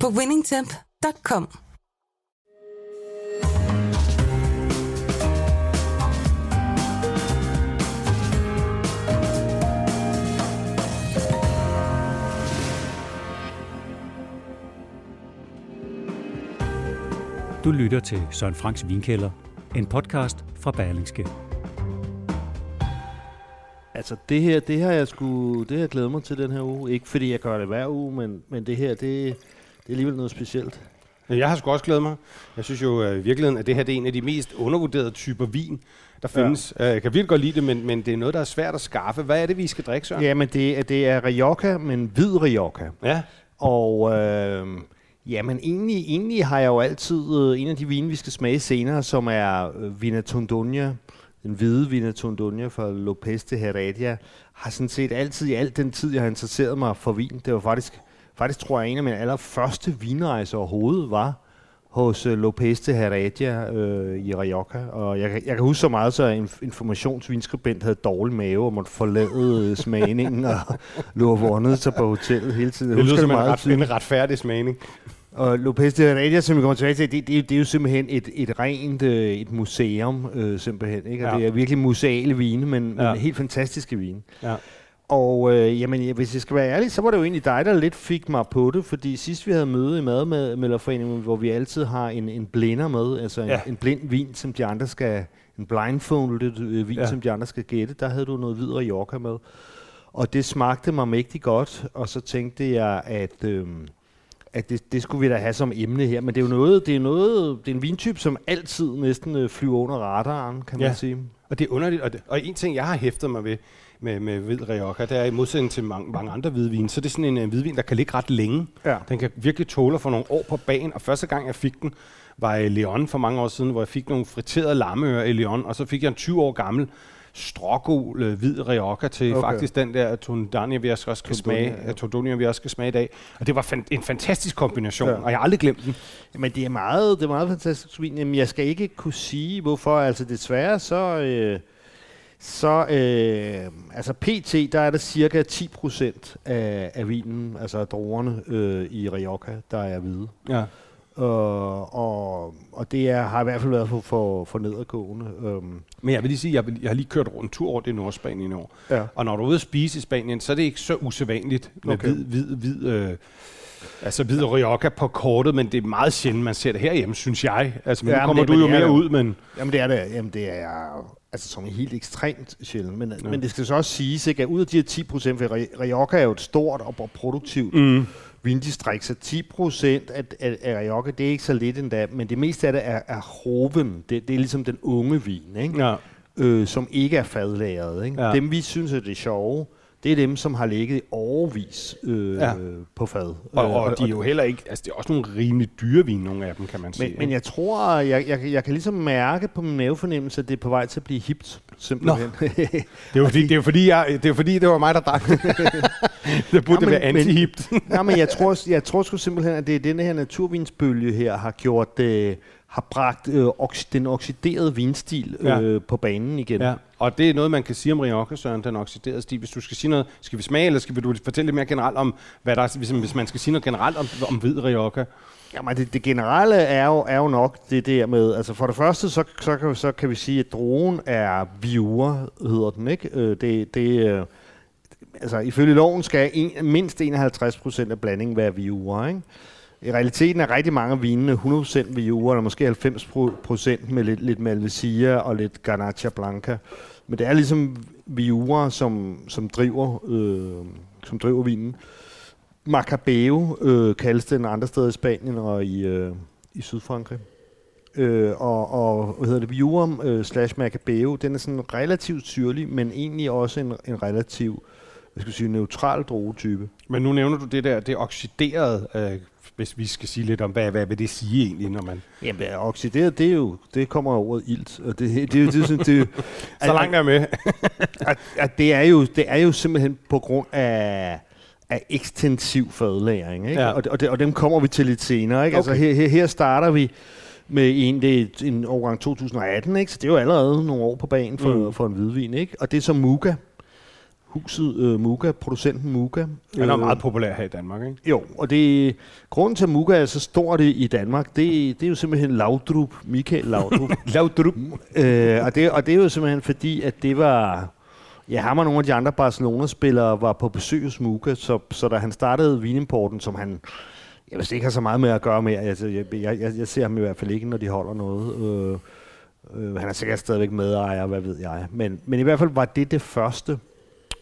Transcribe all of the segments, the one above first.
på winningtemp.com. Du lytter til Søren Franks Vinkælder, en podcast fra Berlingske. Altså det her, det har jeg sgu, det har jeg glædet mig til den her uge. Ikke fordi jeg gør det hver uge, men, men det her, det, det er alligevel noget specielt. Jeg har sgu også glædet mig. Jeg synes jo øh, i virkeligheden, at det her det er en af de mest undervurderede typer vin, der findes. Ja. Jeg kan virkelig godt lide det, men, men det er noget, der er svært at skaffe. Hvad er det, vi skal drikke, Søren? Ja, men det, er- det er Rioja, men hvid Rioja. Ja. Og øh, ja, men egentlig, egentlig har jeg jo altid øh, en af de vine, vi skal smage senere, som er øh, Vina Tondonia, den hvide Vina Tondonia fra Lopez de Heredia, har sådan set altid i al den tid, jeg har interesseret mig for vin, det var faktisk, faktisk tror jeg, en af mine allerførste vinrejser overhovedet var hos øh, Lopez de Heredia øh, i Rioja. Og jeg, kan- jeg kan huske så meget, så en informationsvinskribent havde dårlig mave og måtte forlade øh, smagningen og lå og vågnede sig på hotellet hele tiden. Jeg Det lyder som en, ret, en retfærdig smagning. Og Lopez de Heredia, som vi kommer tilbage til, det, det, det er jo simpelthen et, et rent øh, et museum, øh, simpelthen. Ikke? Og Ja. Det er virkelig museale vine, men. Ja. men helt fantastiske vine. Ja. Og øh, jamen, ja, hvis jeg skal være ærlig, så var det jo egentlig dig, der lidt fik mig på det, fordi sidst vi havde møde i Madmelderforeningen, hvor vi altid har en, en blinder med, altså en, Ja. en blind vin, som de andre skal, en blindfolded øh, vin, ja. Som de andre skal gætte, der havde du noget hvid Rioja med. Og det smagte mig mægtig godt, og så tænkte jeg, at, øh, at det, det skulle vi da have som emne her. Men det er jo noget, det er noget, det er en vintype, som altid næsten øh, flyver under radaren, kan man Ja. sige. Og det er underligt. Og, det, og en ting, jeg har hæftet mig ved med, med hvid Rioja, det er i modsætning til mange, mange andre hvidvin, så er det sådan en uh, hvidvin, der kan ligge ret længe. Ja. Den kan virkelig tåle få nogle år på bagen. Og første gang, jeg fik den, var i Leon for mange år siden, hvor jeg fik nogle friterede lammeører i Leon, og så fik jeg en 20 år gammel strågul øh, hvid Rioja til Okay. faktisk den der Tondania, vi også skal smage, ja. Tondonia, vi også skal smage i dag. Og det var fan, en fantastisk kombination, ja. og jeg har aldrig glemt den. Men det er meget, det er meget fantastisk vin. Jamen, jeg skal ikke kunne sige, hvorfor. Altså desværre, så... Øh, så øh, altså PT, der er der cirka 10% af, af vinen, altså af druerne øh, i Rioja, der er hvide. Ja. Og, og, og det er, har i hvert fald været for, for, for nedadgående. Øhm, Men jeg vil lige sige, jeg, vil, jeg har lige kørt rundt en tur det i Nordspanien i år. ja. Og når du er ude at spise i Spanien, så er det ikke så usædvanligt med Okay. hvid, hvid, hvid, øh, altså hvid Rioja på kortet, men det er meget sjældent, man ser det herhjemme, synes jeg. Altså, men Ja, nu kommer det- du jo er mere ud, men... Jamen det er det, jamen det er altså som er helt ekstremt sjældent. Men, ja. men det skal så også siges, ikke, at ud af de her 10 procent, for Ri- Rioja er jo et stort og produktivt Mm. vindistrikt, så 10 procent af, af, af Rioja, det er ikke så lidt endda, men det meste af det er, er hoven. Det, det er ligesom den unge vin, ikke? Ja. Øh, som ikke er fadlagret. Ikke? Ja. Dem vi synes er det sjove, det er dem, som har ligget overvis øh, Ja. på fad. Og, Øh, og de er jo heller ikke... Altså, det er også nogle rimelig dyre vin, nogle af dem, kan man sige. men, men jeg tror, jeg, jeg, jeg kan ligesom mærke på min mavefornemmelse, at det er på vej til at blive hipt, simpelthen. det er jo fordi, det er fordi, jeg, det er fordi, det var mig, der drak det. burde Ja, være men- men- anti-hipt. Ja, men jeg tror, jeg tror sgu simpelthen, at det er denne her naturvinsbølge her, har gjort, øh, har bragt øh, ox, den oxiderede vinstil øh, Ja. på banen igen. Ja, og det er noget, man kan sige om Rioja, Søren, den oxiderede stil. Hvis du skal sige noget, skal vi smage, eller skal vi, du fortælle lidt mere generelt om, hvad der er, hvis, hvis man skal sige noget generelt om, om hvid Rioja? Jamen, det, det generelle er jo, er jo nok det der med, altså for det første, så, så, kan, så kan vi sige, at drogen er viure, hedder den, ikke? Øh, det, det, øh, altså ifølge loven skal en, mindst 51 procent af blandingen være viure, ikke? I realiteten er rigtig mange af vinene 100% Viura, eller måske 90% med lidt, lidt Malvasia og lidt Garnacha Blanca. Men det er ligesom Viura, som, som driver, øh, som driver vinen. Macabeo øh, kaldes den andre steder i Spanien og i, øh, i Sydfrankrig. Øh, og, og hvad hedder det, Viurum øh, slash Macabeo, den er sådan relativt syrlig, men egentlig også en, en relativ jeg skal sige, neutral druetype. Men nu nævner du det der, det oxiderede, øh, hvis vi skal sige lidt om, hvad, hvad vil det sige egentlig, når man... Jamen, oxideret, det er jo, det kommer af ordet ilt, og det, det, det, er jo, det, det, er jo- Så langt er med. at, at det, er jo, det er jo simpelthen på grund af, af ekstensiv fadlæring, ikke? Ja. Og, og, det, og dem kommer vi til lidt senere. Ikke? Okay. Altså, Okay. her, her, her starter vi med en, det er en årgang 2018, ikke? så det er jo allerede nogle år på banen for, mm. for en hvidvin. Ikke? Og det er så Muga, huset øh, Muga, producenten Muga. Den er Øh, meget populær her i Danmark, ikke? Jo, og det, grunden til, at Muga er så stort i, Danmark, det, det er jo simpelthen Laudrup, Michael Laudrup. Lav drup. øh, og, det, og det er jo simpelthen fordi, at det var... Ja, ham og nogle af de andre Barcelona-spillere var på besøg hos Muga, så, så da han startede vinimporten, som han jeg vil ikke har så meget med at gøre med, altså, jeg, jeg, jeg, jeg ser ham i hvert fald ikke, når de holder noget. Øh, øh, han er sikkert stadigvæk medejer, hvad ved jeg. Men, men i hvert fald var det det første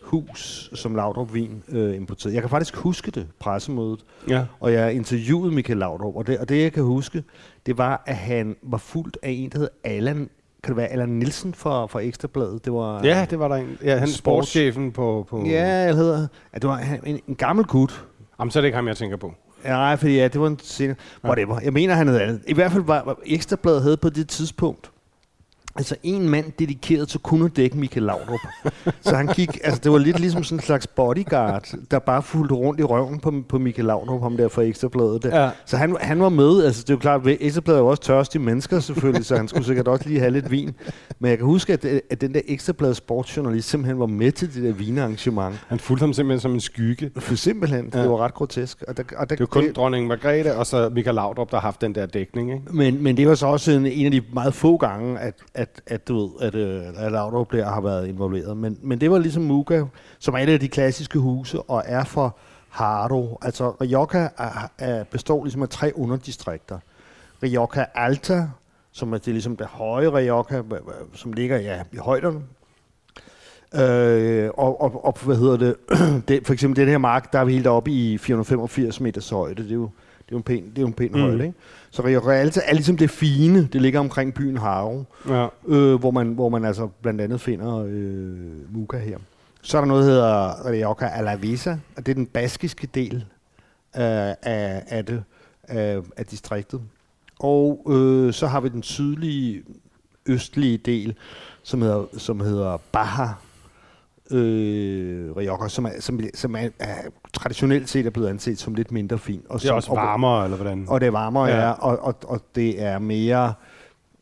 hus, som Laudrup Vin øh, importerede. Jeg kan faktisk huske det, pressemødet, Ja. og jeg interviewede Michael Laudrup, og det, og det jeg kan huske, det var, at han var fuldt af en, der hed Allan, kan det være Allan Nielsen fra, fra Ekstrabladet? Det var, ja, det var der en. Ja, han Sports- sportschefen på... på Ja, jeg hedder, ja, det var en, en gammel gut. Jamen, så er det ikke ham, jeg tænker på. Ja, nej, fordi ja, det var en scene. Whatever. Jeg mener, han havde andet. I hvert fald var, var Ekstrabladet havde på det tidspunkt Altså en mand dedikeret til kun at dække Michael Laudrup. så han gik, altså det var lidt ligesom sådan en slags bodyguard, der bare fulgte rundt i røven på, på Michael Laudrup, ham der fra Ekstrabladet. Der. Ja. Så han, han var med, altså det er jo klart, at Ekstrabladet er jo også tørstige mennesker selvfølgelig, så han skulle sikkert også lige have lidt vin. Men jeg kan huske, at, at den der Ekstrabladet sportsjournalist simpelthen var med til det der vinarrangement. Han fulgte ham simpelthen som en skygge. For simpelthen, ja. Det var ret grotesk. Og der, og der, Det var kun dronning Margrethe og så Michael Laudrup, der har haft den der dækning, ikke? Men, men det var så også en, en af de meget få gange, at, at, at du ved, at, øh, at Laudrup der har været involveret. Men, men det var ligesom Muga, som er et af de klassiske huse, og er for Haro. Altså Rioja er, er, består ligesom af tre underdistrikter. Rioja Alta, som er det, ligesom det høje Rioja, som ligger ja, i højderne. Øh, og, og, og, hvad hedder det, det, for eksempel den her mark, der er vi helt oppe i 485 meters højde. Det er jo, det er jo en pæn, det er jo en pæn Mm. højde, ikke? Så Rio Realta er ligesom det fine. Det ligger omkring byen Haro, Ja. øh, hvor, man, hvor man altså blandt andet finder øh, Muga her. Så er der noget, der hedder Rioja Alavesa, og det er den baskiske del øh, af, af det, af, af distriktet. Og øh, så har vi den sydlige, østlige del, som hedder, som hedder Baja øh, Rioja, som, er, som, som er, er, traditionelt set er blevet anset som lidt mindre fin. Og Det er som, også og- varmere, eller hvordan? og det er varmere, Ja. ja, og, og, og det er mere...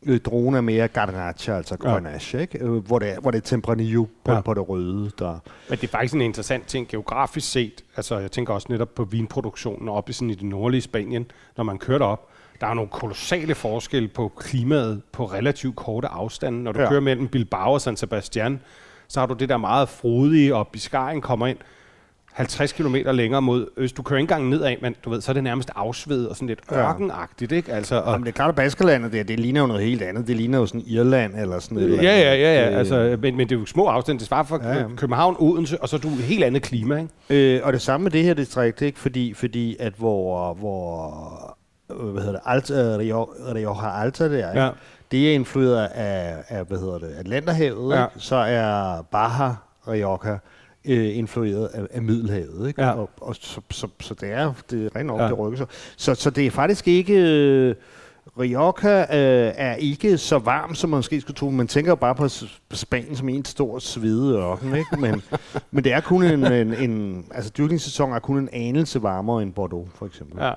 Øh, dronen er mere Garnacha, altså Ja. Grenache, ikke? Øh, hvor, det er, hvor det er Tempranillo på, Ja. ja. på det røde. Der. Men det er faktisk en interessant ting geografisk set. Altså, jeg tænker også netop på vinproduktionen oppe i, sådan i det nordlige Spanien, når man kører op. Der er nogle kolossale forskelle på klimaet på relativt korte afstande. Når du ja. Ja. kører mellem Bilbao og San Sebastian, så har du det der meget frodige, og Biscayen kommer ind 50 km længere mod øst. Du kører ikke engang nedad, men du ved, så er det nærmest afsved og sådan lidt ørkenagtigt, ikke? Altså, og, Jamen, det er klart, at Baskerlandet der, det ligner jo noget helt andet. Det ligner jo sådan Irland eller sådan noget. Ja, ja, ja, ja. Altså, men, men det er jo små afstande. Det svarer fra Ja, ja. København, Odense, og så er du et helt andet klima, ikke? Øh, og det samme med det her distrikt, ikke? Fordi, fordi at hvor, hvor øh, hvad hedder det, Alta, Rio, Rioja Alta der, ikke? Ja. Det er influeret af, af, hvad hedder det, Atlanterhavet, Ja. ikke? så er Baja Rioja øh, influeret af, af Middelhavet, ikke? Ja. Og, og så, så, så det er, det er rent nok, Ja. det rykker sig. Så, så det er faktisk ikke... Øh, Rioja øh, er ikke så varm, som man måske skulle tro. Man tænker bare på Spanien som en stor svedeørken, ikke? Men, men det er kun en, en, en... Altså, dyrkningssæsonen er kun en anelse varmere end Bordeaux, for eksempel. Ja.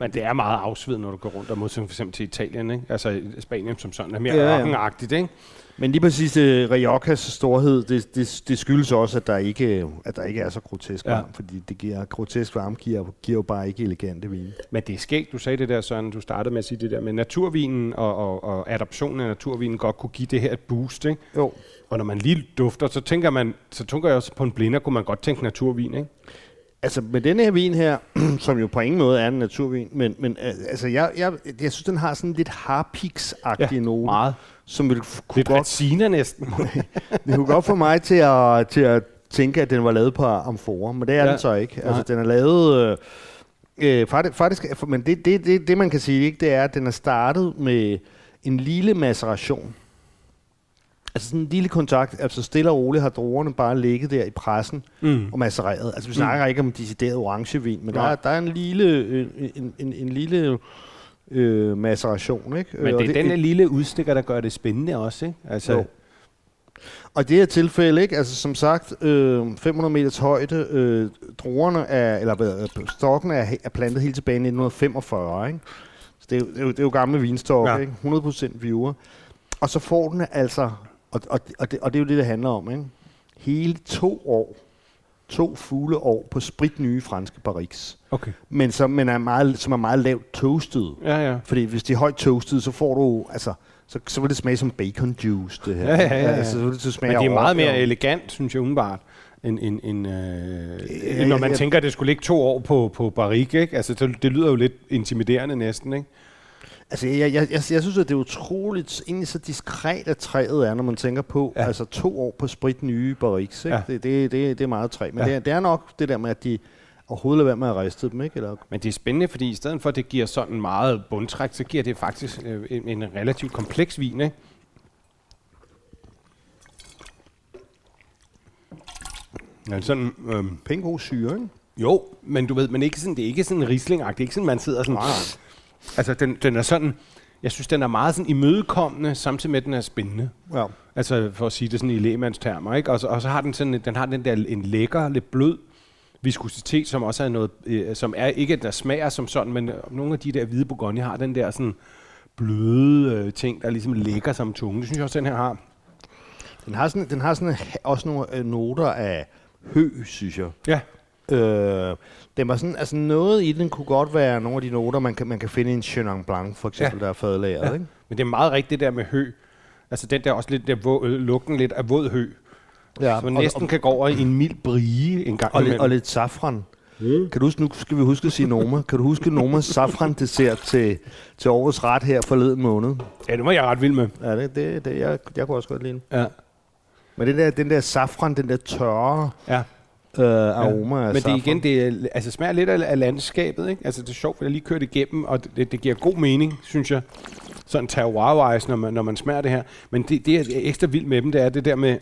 Men det er meget afsved, når du går rundt og modsætning for eksempel til Italien, ikke? Altså Spanien som sådan er mere Ja, ja, ikke? Men lige præcis uh, Riojas storhed, det, det, det skyldes også, at der ikke, at der ikke er så grotesk Ja. fordi det giver, grotesk varme giver, giver jo bare ikke elegante vine. Men det er skægt, du sagde det der, Søren, du startede med at sige det der med naturvinen og, og, og adoptionen af naturvinen godt kunne give det her et boost, ikke? Jo. Og når man lige dufter, så tænker man, så tænker jeg også på en blinder, kunne man godt tænke naturvin, ikke? Altså med den her vin her, som jo på ingen måde er en naturvin, men, men altså jeg, jeg, jeg synes, den har sådan lidt harpiks-agtig note, meget. som vil kunne Lidt godt, raciner næsten. det kunne godt få mig til at, til at tænke, at den var lavet på amforer, men det er Ja. ja. den så ikke. Altså Nej. den er lavet... Øh, øh, faktisk, faktisk, men det, det, det, det man kan sige, ikke, det er, at den er startet med en lille maceration Altså sådan en lille kontakt, altså stille og roligt har druerne bare ligget der i pressen mm. og massereret. Altså vi snakker mm. ikke om decideret orangevin, men der, er, der er en lille, øh, en, en, en lille øh, maceration, ikke? Men Og det er den lille udstikker, der gør det spændende også, ikke? Altså, Jo. Og i det her tilfælde, ikke? Altså som sagt, øh, 500 meters højde, øh, druerne er, eller hvad, øh, stokken er, er plantet helt tilbage i 1945, ikke? Så det er, det er, jo, det er jo gamle vinstokke, ja. ikke? 100% viewer. Og så får den altså, og, og, og, det, og det er jo det, det handler om, ikke? Hele to år, to fugle år på spritnye franske barriques. okay. Men som, men er meget, som er meget lavt toastet. Ja, ja. Fordi hvis de er højt toastet, så får du, altså, så, så vil det smage som bacon juice, det her. Ja, ja, ja. Altså, så vil det så smage Men det er meget mere elegant, synes jeg umiddelbart, end, end, end, øh, Ja, end når man tænker, at det skulle ligge to år på, på barrik, ikke? Altså, det, det lyder jo lidt intimiderende næsten, ikke? Altså, jeg, jeg, jeg, jeg synes, at det er utroligt, egentlig så diskret, at træet er, når man tænker på, Ja. altså to år på sprit nye barriques, ikke? Ja. Det, det, det, det er meget træ. Men Ja. det, er, det er nok det der med, at de overhovedet lader være med at riste dem, ikke? Eller, Men det er spændende, fordi i stedet for, at det giver sådan meget bundtræk, så giver det faktisk øh, en, en relativt kompleks vin, ikke? Ja, sådan, pænt god syre, ikke? jo, men du ved, men ikke sådan, det er ikke sådan risling Det er ikke sådan, man sidder sådan... Nej. Altså, den, den er sådan... Jeg synes, den er meget sådan imødekommende, samtidig med, at den er spændende. Ja. Altså, for at sige det sådan i lægemandstermer, ikke? Og så, og så har den sådan, den har den der en lækker, lidt blød viskositet, som også er noget, øh, som er ikke, der smager som sådan, men øh, nogle af de der hvide bourgogne har den der sådan bløde øh, ting, der ligesom lægger som tunge. Det synes jeg også, den her har. Den har, sådan, den har sådan også nogle øh, noter af hø, synes jeg. Ja. Øh, den var sådan, altså noget i den kunne godt være nogle af de noter, man kan, man kan finde i en Chenin Blanc, for eksempel, ja. der er fadlageret, Ja. ikke? Men det er meget rigtigt det der med hø. Altså den der også lidt der vå, lugten lidt af våd hø. Ja, Så man næsten kan gå over i en mild brie en gang og, lidt, og lidt safran. Mm. Kan du huske, nu skal vi huske at sige Noma. Kan du huske Nomas safran dessert til, til årets ret her forleden måned? Ja, det var jeg ret vild med. Ja, det, det, det jeg, jeg kunne også godt lide den. Ja. Men den der, den der safran, den der tørre ja. Øh, aroma af Men det er igen, det er, altså smager lidt af, af landskabet, ikke? Altså det er sjovt, for jeg lige kørt igennem, og det, det giver god mening, synes jeg. Sådan terroir-wise, når man, når man smager det her. Men det, det er ekstra vildt med dem, det er det der med, jeg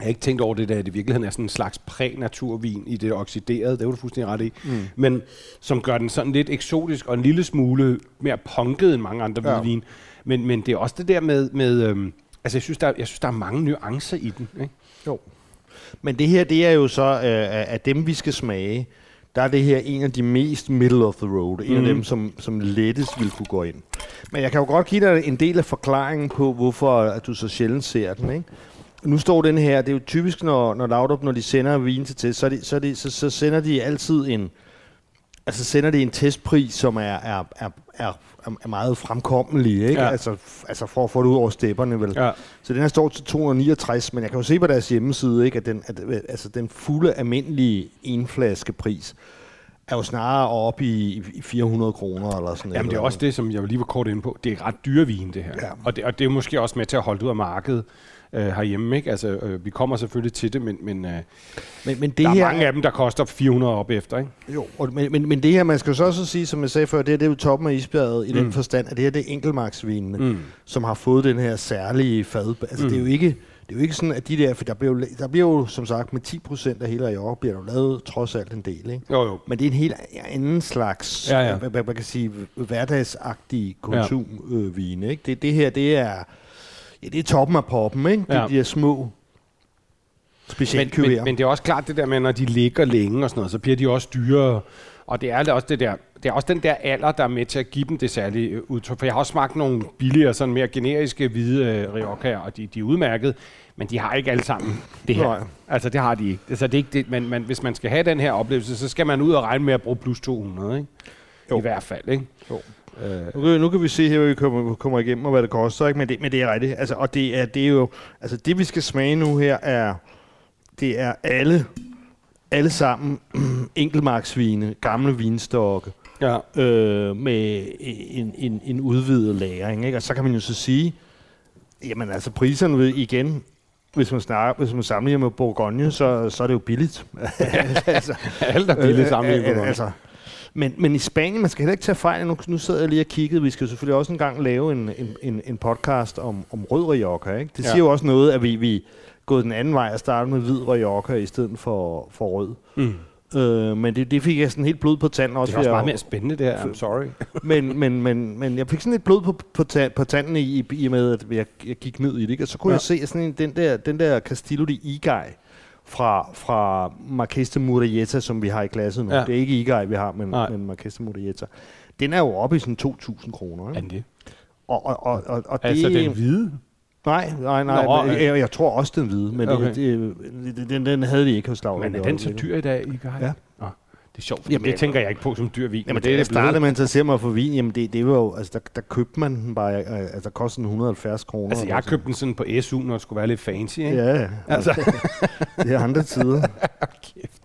har ikke tænkt over det der, at det i virkeligheden er sådan en slags præ-naturvin i det oxiderede, det er du fuldstændig ret i. Mm. Men som gør den sådan lidt eksotisk og en lille smule mere punket end mange andre Ja. ja. vin. Men, men det er også det der med, med øhm, altså jeg synes, der, jeg synes, der er mange nuancer i den. Ikke? Jo. Men det her, det er jo så, øh, af dem vi skal smage, der er det her en af de mest middle of the road. En Mhm. af dem, som, som lettest vil kunne gå ind. Men jeg kan jo godt give dig en del af forklaringen på, hvorfor at du så sjældent ser den. Ikke? Nu står den her, det er jo typisk, når, når Laudrup, når de sender vin til test, så, de, så, de, så, så sender de altid en, altså sender de en testpris, som er, er, er, er, er meget fremkommelig, ikke? Ja. Altså, altså for at få det ud over stepperne, vel? Ja. Så den her står til 269, men jeg kan jo se på deres hjemmeside, ikke, at den, at, altså den fulde almindelige enflaskepris er jo snarere oppe i, i 400 kroner eller sådan Jamen det er noget. også det, som jeg lige var kort inde på. Det er ret dyre vin, det her. Ja. Og, det, og det er måske også med til at holde ud af markedet øh, herhjemme. Ikke? Altså, øh, vi kommer selvfølgelig til det, men, men øh, Men, men det der er her, mange af dem, der koster 400 op efter. Ikke? Jo, og, men, men, men det her, man skal jo så også sige, som jeg sagde før, det, her, det er jo toppen af isbjerget i mm. den forstand, at det her det er enkeltmarksvinene, mm. som har fået den her særlige fad. Altså mm. det er jo ikke det er jo ikke sådan, at de der, for der bliver jo, der bliver jo som sagt med 10% af hele Ajor, bliver der jo lavet trods alt en del, ikke? Jo, jo. Men det er en helt anden slags, Ja, ja. Hvad, hvad man kan sige, hverdagsagtige konsumvine, ikke? Det, det her, det er, ja, det er toppen af poppen, ikke? Det Ja. er de her små Men, specialkuverer. men, men det er også klart det der med, når de ligger længe og sådan noget, så bliver de også dyrere. Og det er også det der, det er også den der alder, der er med til at give dem det særlige øh, udtryk. For jeg har også smagt nogle billigere, sådan mere generiske hvide øh, Rioja, og de, de er udmærket, men de har ikke alle sammen det her. Nej. Altså det har de ikke. Altså, det er ikke det, men, men hvis man skal have den her oplevelse, så skal man ud og regne med at bruge plus 200, ikke? Jo. I hvert fald, ikke? Jo. Øh, Nu kan, nu kan vi se her, hvor vi kommer, kommer igennem, og hvad det koster, ikke? Men, det, men det er rigtigt. Altså, og det er, det er jo... Altså, det vi skal smage nu her er... Det er alle, alle sammen enkeltmarksvine, gamle vinstokke, ja. øh, med en, en, en udvidet lagring, ikke? Og så kan man jo så sige, jamen altså priserne ved igen, hvis man, snakker, hvis man sammenligner med Bourgogne, så, så er det jo billigt. altså, Alt er billigt Øh, sammenlignet. øh, med altså, Men, men i Spanien, man skal heller ikke tage fejl. Nu, nu sidder jeg lige og kiggede. Vi skal selvfølgelig også engang lave en, en, en, en podcast om, om rød Rioja. Ikke? Det siger Ja. jo også noget, at vi, vi er gået den anden vej og startet med hvid Rioja i stedet for, for rød. Mm. Øh, men det, det fik jeg sådan helt blod på tanden også. Det er også meget mere spændende, det her. I'm sorry. men, men, men, men jeg fik sådan lidt blod på, på, ta- på tanden i, i, i med, at jeg, jeg gik ned i det. Ikke? Og så kunne Ja. jeg se at sådan en, den, der, den der Castillo de Igay fra, fra Marqués de Murrieta, som vi har i klassen nu. Ja. Det er ikke Igay, vi har, men, Nej. men Marqués de Murrieta. Den er jo oppe i sådan 2.000 kroner. Er Ikke? den det? Og, og, og, og, og Altså det, den hvide? Nej, nej, nej. Nå, men øh. jeg, jeg tror også den hvide, men Okay. det, det, den, den havde de ikke hos Laura. Men er den så dyr i dag, I kan Ja. Nå, det er sjovt, Jamen, det det- tænker jeg ikke på som dyr vin. Jamen, men det, blevet. startede med at interessere mig for vin, jamen det, det var jo, altså der, der købte man den bare, øh, altså der kostede den 170 kroner. Altså, jeg har eller købt den sådan på SU, når det skulle være lidt fancy, ikke? Ja, ja. Altså, det er andre tider. kæft.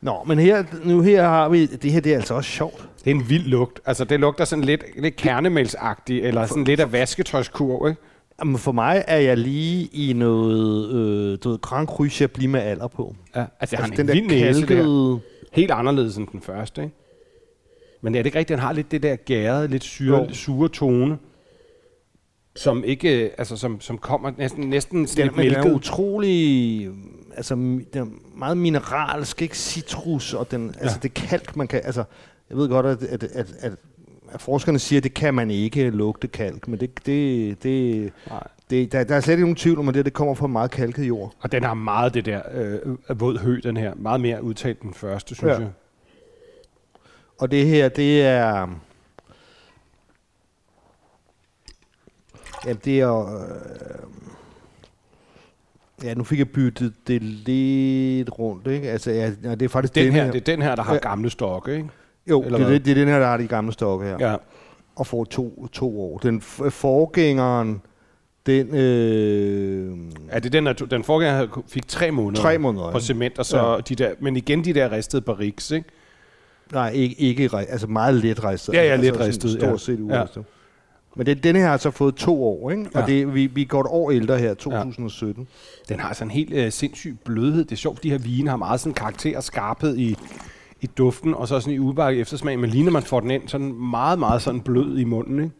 Nå, men her, nu her har vi, det her det er altså også sjovt. Det er en vild lugt. Altså, det lugter sådan lidt, lidt kernemælsagtigt, eller sådan lidt af vasketøjskurv, ikke? Jamen for mig er jeg lige i noget, øh, du ved, Grand Cru Chablis med alder på. Ja, altså, det har altså en vild næse der. kalkede, Helt anderledes end den første, ikke? Men er det ikke rigtigt, han har lidt det der gærede, lidt syre, Jo. sure tone, som ikke, øh, altså som, som kommer næsten, næsten sådan den, lidt er mælket. utrolig, altså den er meget mineralsk, ikke citrus, og den, ja. altså det kalk, man kan, altså, jeg ved godt, at, at, at, at, at forskerne siger, at det kan man ikke lugte kalk, men det, det, det, Nej. Det der, der er slet ikke nogen tvivl om, at det, det kommer fra meget kalket jord. Og den har meget det der øh, våd hø, den her. Meget mere udtalt den første, synes Ja. jeg. Og det her, det er... Ja, det er... Øh, ja, nu fik jeg byttet det lidt rundt, ikke? Altså, ja, det er faktisk Den den her, det er den her, der har Ja. gamle stokke, ikke? Jo, eller det, er det, det er den her, der har de gamle stokke her. Ja. Og får to, to år. Den forgængeren, den... Øh, Er det den, der to- den forgænger fik tre måneder, Tre måneder, på ja. cement, og så Ja. de der, men igen de der ristede barriques, ikke? nej, ikke, ikke altså meget let ristet. Ja, ja, altså let ristet, Stort ja. set Ja. uristet. Men det, denne her har så fået to år, ikke? Ja. Og det, vi, vi går et år ældre her, 2017. Den har sådan en helt øh, sindssyg blødhed. Det er sjovt, de her vine har meget sådan karakter og skarphed i, i duften, og så sådan i udbakke eftersmag. Men lige når man får den ind, sådan meget, meget sådan blød i munden, ikke?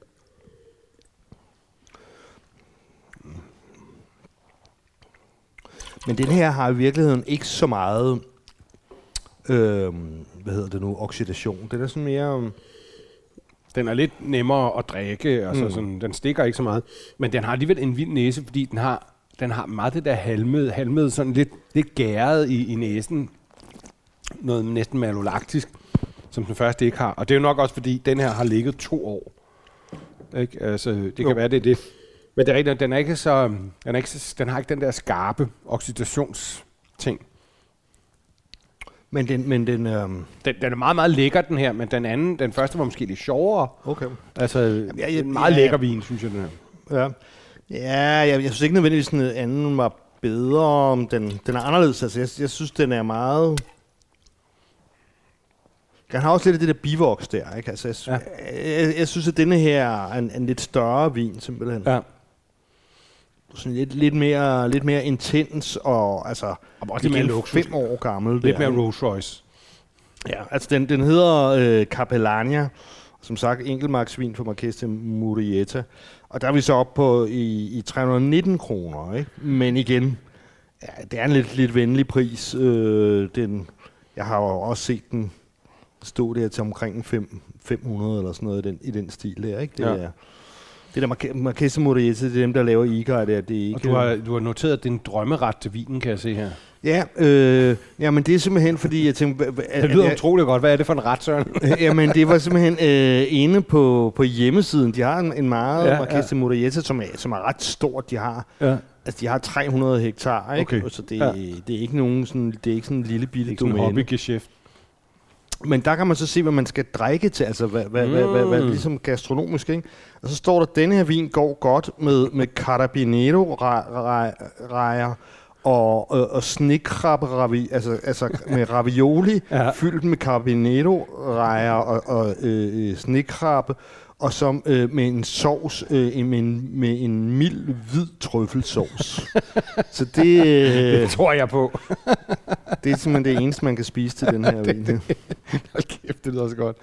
Men den her har i virkeligheden ikke så meget, øh, hvad hedder det nu, oxidation. Den er sådan mere, øhm, Den er lidt nemmere at drikke, altså Mm. sådan, den stikker ikke så meget. Men den har alligevel en vild næse, fordi den har, den har meget det der halmede, halmede sådan lidt, lidt gæret i, i næsen. Noget næsten malolaktisk, som den første ikke har. Og det er jo nok også, fordi den her har ligget to år. Ikke? Altså, det kan Jo. være, det er det. Men det er rigtigt, den, er ikke så, den, er ikke så, den har ikke den der skarpe oxidationsting. men den, men den, øh, Den, den er meget, meget lækker, den her, men den anden, den første var måske lidt sjovere. okay. Altså, jeg- jeg, en meget ja, lækker vin, synes jeg, den her. Ja, ja jeg, jeg synes ikke nødvendigvis, den anden var bedre. om Den, den er anderledes. Altså, jeg, jeg synes, den er meget... Den har også lidt af det der bivoks der, ikke? Altså, jeg, Ja. ja. jeg, jeg, synes, at denne her er en, en lidt større vin, simpelthen. Ja. Sådan lidt, lidt, mere, lidt mere intens, og altså... Også mere igen luksus. Fem år gammel. Lidt der, mere? Rolls Royce. Ja, altså den, den hedder øh, Capellania, som sagt enkeltmarksvin for Marqués de Murrieta. Og der er vi så oppe på i, i 319 kroner, ikke? Men igen, ja, det er en lidt, lidt venlig pris. Øh, den, jeg har jo også set den stå der til omkring en fem- 500 eller sådan noget i den, i den stil der, ikke? Det Ja. er, det der Marque- Marqués de Murrieta, det er dem, der laver Igar der. Det er ikke, Og du har, du har noteret, at det er en drømmeret til vinen, kan jeg se her. Ja, øh, ja, men det er simpelthen fordi, jeg tænkte... hva- Det lyder er- utroligt godt. Hvad er det for en ret, Søren? Jamen, det var simpelthen øh, inde på, på hjemmesiden. De har en, en meget Ja, ja, Marqués de Murrieta, som er, som er ret stort. De har, ja. altså, de har 300 hektar, ikke? Okay. Så det, Ja. ja. det, er ikke nogen sådan, det er ikke sådan en lille bitte Ikke sådan en domæne. hobbygeschæft. Men der kan man så se, hvad man skal drikke til, altså hvad, hvad, mm. hvad, hvad, hvad, ligesom gastronomisk, ikke? Og så står der, at denne her vin går godt med, med carabinero rejer og, og, og snekrabbe ravi, altså, altså med ravioli, Ja. fyldt med carabinero rejer og, og øh, øh, snekrabbe, og så øh, med en sovs, øh, med, en, med en mild hvid trøffelsovs. så det... Øh, Det tror jeg på. det er simpelthen det eneste, man kan spise til den her vin. Hold kæft, det lyder så godt.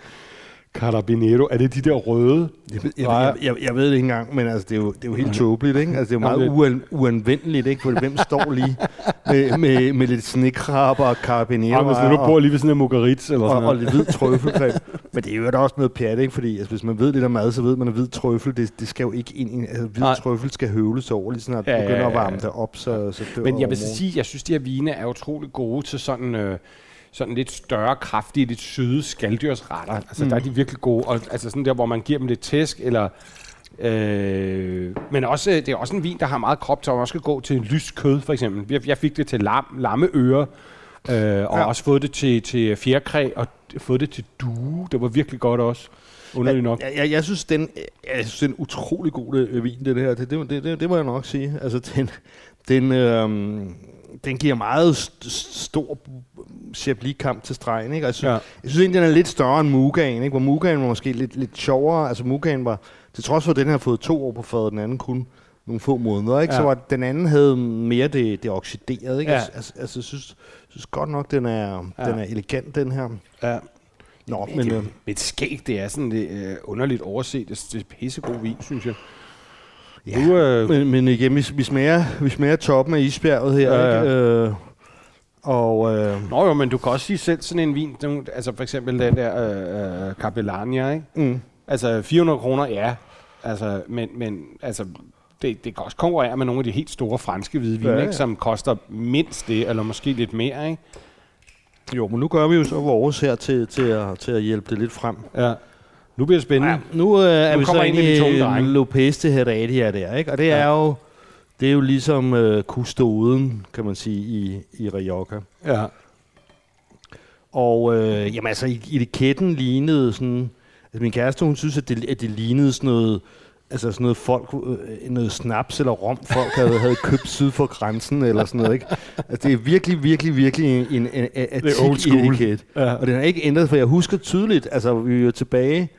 Carabinero, er det de der røde? Jeg, jeg, jeg, jeg, jeg ved det ikke engang, men altså, det, er jo, det er jo helt tåbeligt, ikke? Altså, det er jo meget uan, uanvendeligt, ikke? For hvem står lige med, med, med lidt snekrabber og carabinero Ja, hvis du nu bor lige ved sådan en mogarit eller og, sådan og noget. lidt hvid trøffelcreme. Men det er jo da også noget pjat, ikke? Fordi altså, hvis man ved lidt om mad, så ved man, at hvid trøffel, det, det skal jo ikke ind. Altså, hvid Nej. trøffel skal høvles over, lige sådan at Ja, ja, ja, begynder at ja, varme ja. det op, så, så dør Men jeg vil sige, jeg synes, de her vine er utrolig gode til sådan, øh, sådan lidt større, kraftige, lidt søde skalddyrsretter. Altså, mm. der er de virkelig gode. Og, altså sådan der, hvor man giver dem lidt tæsk, eller... Øh, men også, det er også en vin, der har meget krop til, og også skal gå til lyst kød, for eksempel. Jeg, jeg fik det til lam, lammeøre, øh, og ja. Også fået det til, til fjerkræ, og fået det til due. Det var virkelig godt også. Underligt nok. Jeg, jeg, jeg, synes, den, jeg synes, det er en utrolig god øh, vin, det her. Det, det, det, det, det må jeg nok sige. Altså, den, den, øhm, den giver meget st- stor Chablis-kamp til stregen. Ikke? Og Jeg, synes, Ja. jeg synes egentlig, den er lidt større end Mugaen, ikke? hvor Mugaen var måske lidt, lidt sjovere. Altså Mugaen var, til trods for, at den har fået to år på fadet, den anden kun nogle få måneder, ikke? Ja. så var den anden havde mere det, det oxiderede. Ikke? Ja. Ja. Altså, altså, jeg synes, synes godt nok, den er, Ja. den er elegant, den her. Ja. Nå, Men, men... det, Øh, mit skæg, det er sådan lidt øh, underligt overset. Det, det er pissegod vin, synes jeg. Ja, Du, øh, Men, men igen, vi, vi, smager, vi smager toppen af isbjerget her, Ja, ja. ikke? Øh, og øh, Nå jo, men du kan også sige selv sådan en vin, den, altså for eksempel den der øh, øh, Capellania, ikke? mm, Altså 400 kroner, ja. Altså, men, men altså, det, det kan også konkurrere med nogle af de helt store franske hvidvin, Ja, ja, ja. ikke? som koster mindst det, eller måske lidt mere. Ikke? jo, men nu gør vi jo så vores her til, til, at, til at hjælpe det lidt frem. Ja. Nu bliver det spændende. Ja, nu øh, er Nu vi så kommer ind inde i de tunge i drenge. Lopez de Heredia der, ikke? Og det Ja. er jo det er jo ligesom øh, kustoden, kan man sige, i, i Rioja. Ja. Og øh, jamen altså, i- etiketten lignede sådan... Altså, min kæreste, hun synes, at det, at det lignede sådan noget... Altså sådan noget folk, øh, noget snaps eller rom, folk havde, havde købt syd for grænsen eller sådan noget, ikke? Altså det er virkelig, virkelig, virkelig en, en, en er old school. etiket. Ja. Og den er ikke ændret, for jeg husker tydeligt, altså vi er tilbage,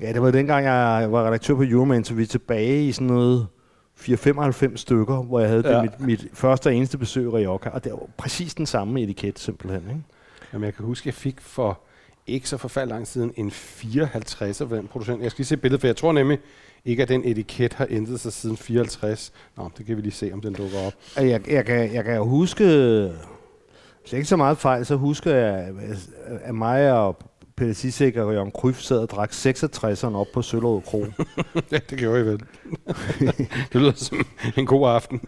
ja det var dengang jeg var redaktør på Euroman, så vi er tilbage i sådan noget 4-95 stykker, hvor jeg havde Ja. det, mit, mit første og eneste besøg i Rioja, og det var præcis den samme etiket simpelthen, ikke? Jamen, jeg kan huske, jeg fik for ikke så forfærdeligt lang siden en 54 for den producent. Jeg skal lige se et billede, for jeg tror nemlig ikke, at den etiket har ændret sig siden 54. Nå, det kan vi lige se, om den dukker op. Jeg, jeg, kan, jeg kan jo huske, hvis jeg ikke så meget fejl, så husker jeg, at mig og Pelle Sissek og Jørgen Kryf sad og drak 66'eren op på Søllerød Kro. ja, det gjorde jeg vel. det lyder som en god aften.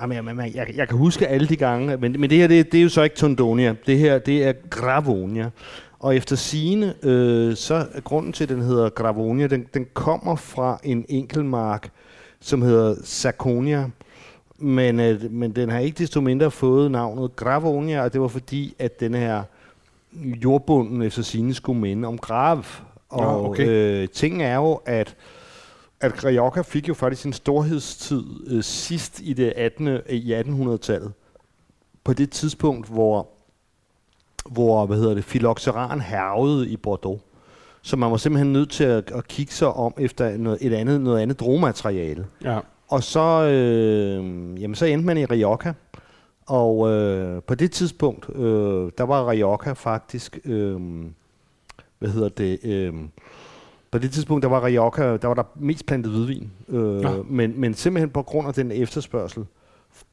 Jamen, jeg, jeg, jeg, jeg kan huske alle de gange, men, men det her, det, det er jo så ikke Tondonia. Det her, det er Gravonia. Og efter sine, øh, så er grunden til, at den hedder Gravonia, den, den kommer fra en enkeltmark, som hedder Saconia. Men, øh, men den har ikke desto mindre fået navnet Gravonia, og det var fordi, at den her jordbunden efter sine skulle minde om grav. Og okay. øh, tingen er jo, at at Rioja fik jo faktisk sin storhedstid øh, sidst i det 18. i 1800-tallet. På det tidspunkt, hvor hvor hvad hedder det, filoxeran hervede i Bordeaux. Så man var simpelthen nødt til at, at kigge sig om efter noget, et andet, noget andet drogmateriale. Ja. Og så, øh, jamen, så endte man i Rioja. Og øh, på det tidspunkt, øh, der var Rioja faktisk, øh, hvad hedder det, øh, på det tidspunkt, der var Rioja, der var der mest plantet hvidvin. Øh, Nå. men, men simpelthen på grund af den efterspørgsel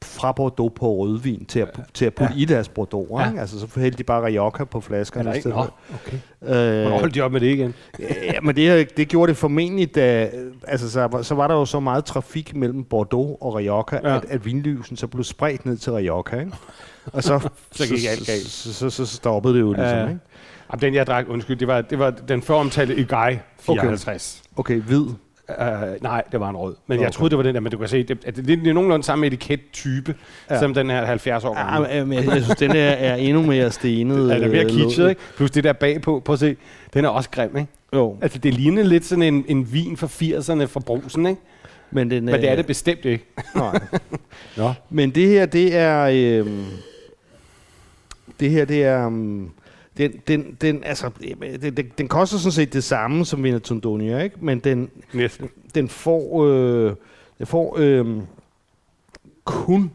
fra Bordeaux på rødvin til at, til at putte Ja. ja. i deres Bordeaux. Ja. Ja. Altså, så hældte de bare Rioja på Er flaskerne. ikke? Nå, okay. Øh, Hvornår holdt de op med det igen? Ja, men det, det gjorde det formentlig, da, altså, så, så var der jo så meget trafik mellem Bordeaux og Rioja, Ja. ja. at, at vinlysen så blev spredt ned til Rioja. Ikke? Og så, Så gik alt galt. Så, så, så, stoppede det jo ligesom. Ja. Ja. Ikke? Jamen, den jeg drak, undskyld, det var, det var den føromtalte Igai 54. Okay, hvid. Uh, nej, det var en rød. Men Okay. jeg troede, det var den der, men du kan se, det, at det, det er nogenlunde samme etikettype, ja. Ja. som den her 70 år Ja, gamle. men jeg, jeg synes, den er, er endnu mere stenet. Ja, det er mere øh, kitschet, ikke? Plus det der bagpå, prøv at se, den er også grim, ikke? Jo, Altså, det ligner lidt sådan en, en vin fra 80'erne fra brusen, ikke? men, den, Men det er øh, det bestemt ikke. Nej. Nå. Men det her, det er... Øhm, det her, det er... Um, den, den, den, altså, den, den, den koster sådan set det samme som Vina Tondonia, ikke? Men den, Næsten. den får, øh, den får øh, kun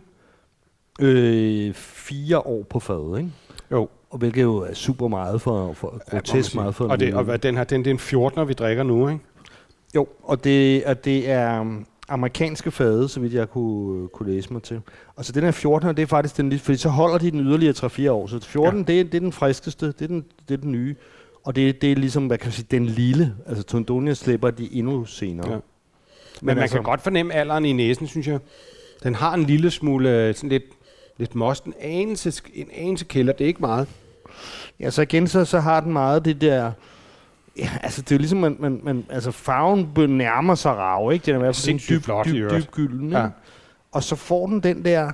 Øh, fire år på fadet, ikke? Jo. Og hvilket jo er super meget for, for Ja, grotesk meget for og, det, og hvad, den her, den, det er en 14, vi drikker nu, ikke? Jo, og det, og det er um, amerikanske fade, så vidt jeg kunne, kunne læse mig til. Og så den her 14, det er faktisk den lidt, fordi så holder de den yderligere 3-4 år. Så 14, ja. det, er, det er den friskeste, det er den, det er den nye. Og det, det er ligesom, hvad kan jeg sige, den lille. Altså Tondonia slipper de endnu senere. Ja. Men, Men man altså- kan godt fornemme alderen i næsen, synes jeg. Den har en lille smule øh, sådan lidt, lidt most, en anelse, en anelse kælder. Det er ikke meget. Ja, så igen, så, så har den meget det der... Ja, altså det er jo ligesom, man, man, man, altså farven nærmer sig rav, ikke? Den er i hvert fald sådan Sindssygt dyb, flot dyb, dyb gylden, ikke? Ja. Og så får den den der...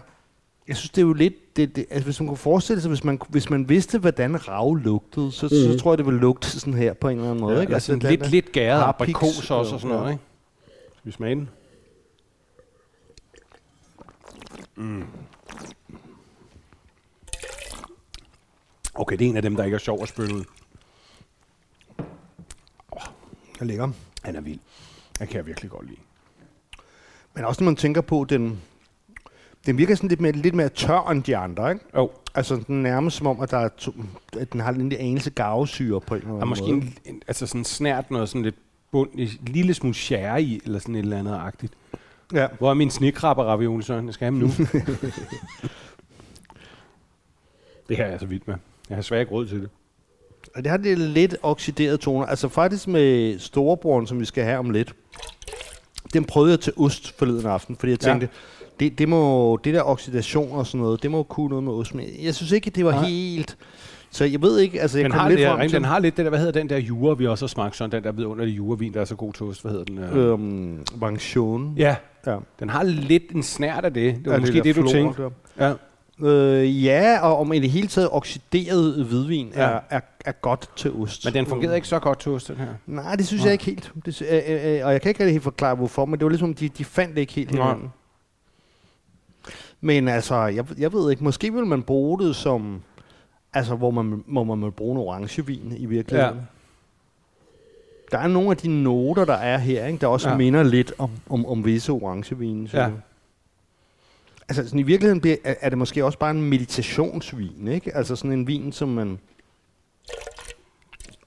Jeg synes, det er jo lidt... Det, det, altså, hvis man kunne forestille sig, hvis man, hvis man vidste, hvordan rav lugtede, så, mm. så tror jeg, det ville lugte sådan her på en eller anden måde. Ja, ikke? altså den lidt, der- lidt gæret aprikos også og sådan noget, ikke? Skal vi smage den? Mm. Okay, det er en af dem, der ikke er sjov at spytte ud. er lækker. Han er vild. Den kan jeg virkelig godt lide. Men også når man tænker på, den, den virker sådan lidt mere, lidt mere tør end de andre, ikke? Jo, Altså, den nærmest som om, at, der er to, at den har en lille anelse gavsyre på en eller og anden måske måde. en, en, altså sådan snært noget sådan lidt bund, en lille smule share i, eller sådan et eller andet agtigt. Ja. Hvor er min snekrabber ravioli så? Jeg skal have dem nu. det her er jeg så vidt med. Jeg har svært ikke råd til det. Og det har det lidt oxiderede toner. Altså faktisk med storebroren, som vi skal have om lidt. Den prøvede jeg til ost forleden aften, fordi jeg Ja. tænkte, det, det, må, det der oxidation og sådan noget, det må kunne noget med ost. Men jeg synes ikke, det var Nej. helt... Så jeg ved ikke, altså jeg Den kom har, lidt det, frem til... den har lidt det der, hvad hedder den der jura, vi også har smagt sådan, den der vidunderlige jurevin, der er så god til ost. Hvad hedder den? Øh? Øhm, Vangtion. Ja, ja. den har lidt en snært af det. Det var Ja, måske der det, du tænkte. der. Ja. Øh, ja, og om i det hele taget oxideret hvidvin Ja. er, er, er godt til ost. Men den fungerede ikke så godt til ost, den her. Nej, det synes Nej. jeg ikke helt. Det, øh, øh, øh, og jeg kan ikke rigtig helt forklare, hvorfor, men det var ligesom, de, de fandt det ikke helt Nej. hinanden. Men altså, jeg, jeg ved ikke, måske vil man bruge det som, altså hvor man, hvor man vil bruge en orangevin i virkeligheden. Ja. Der er nogle af de noter, der er her, ikke, der også ja. minder lidt om, om, om visse orangevine. synes Ja. jeg. Altså sådan, i virkeligheden bliver, er, er det måske også bare en meditationsvin, ikke? Altså sådan en vin, som man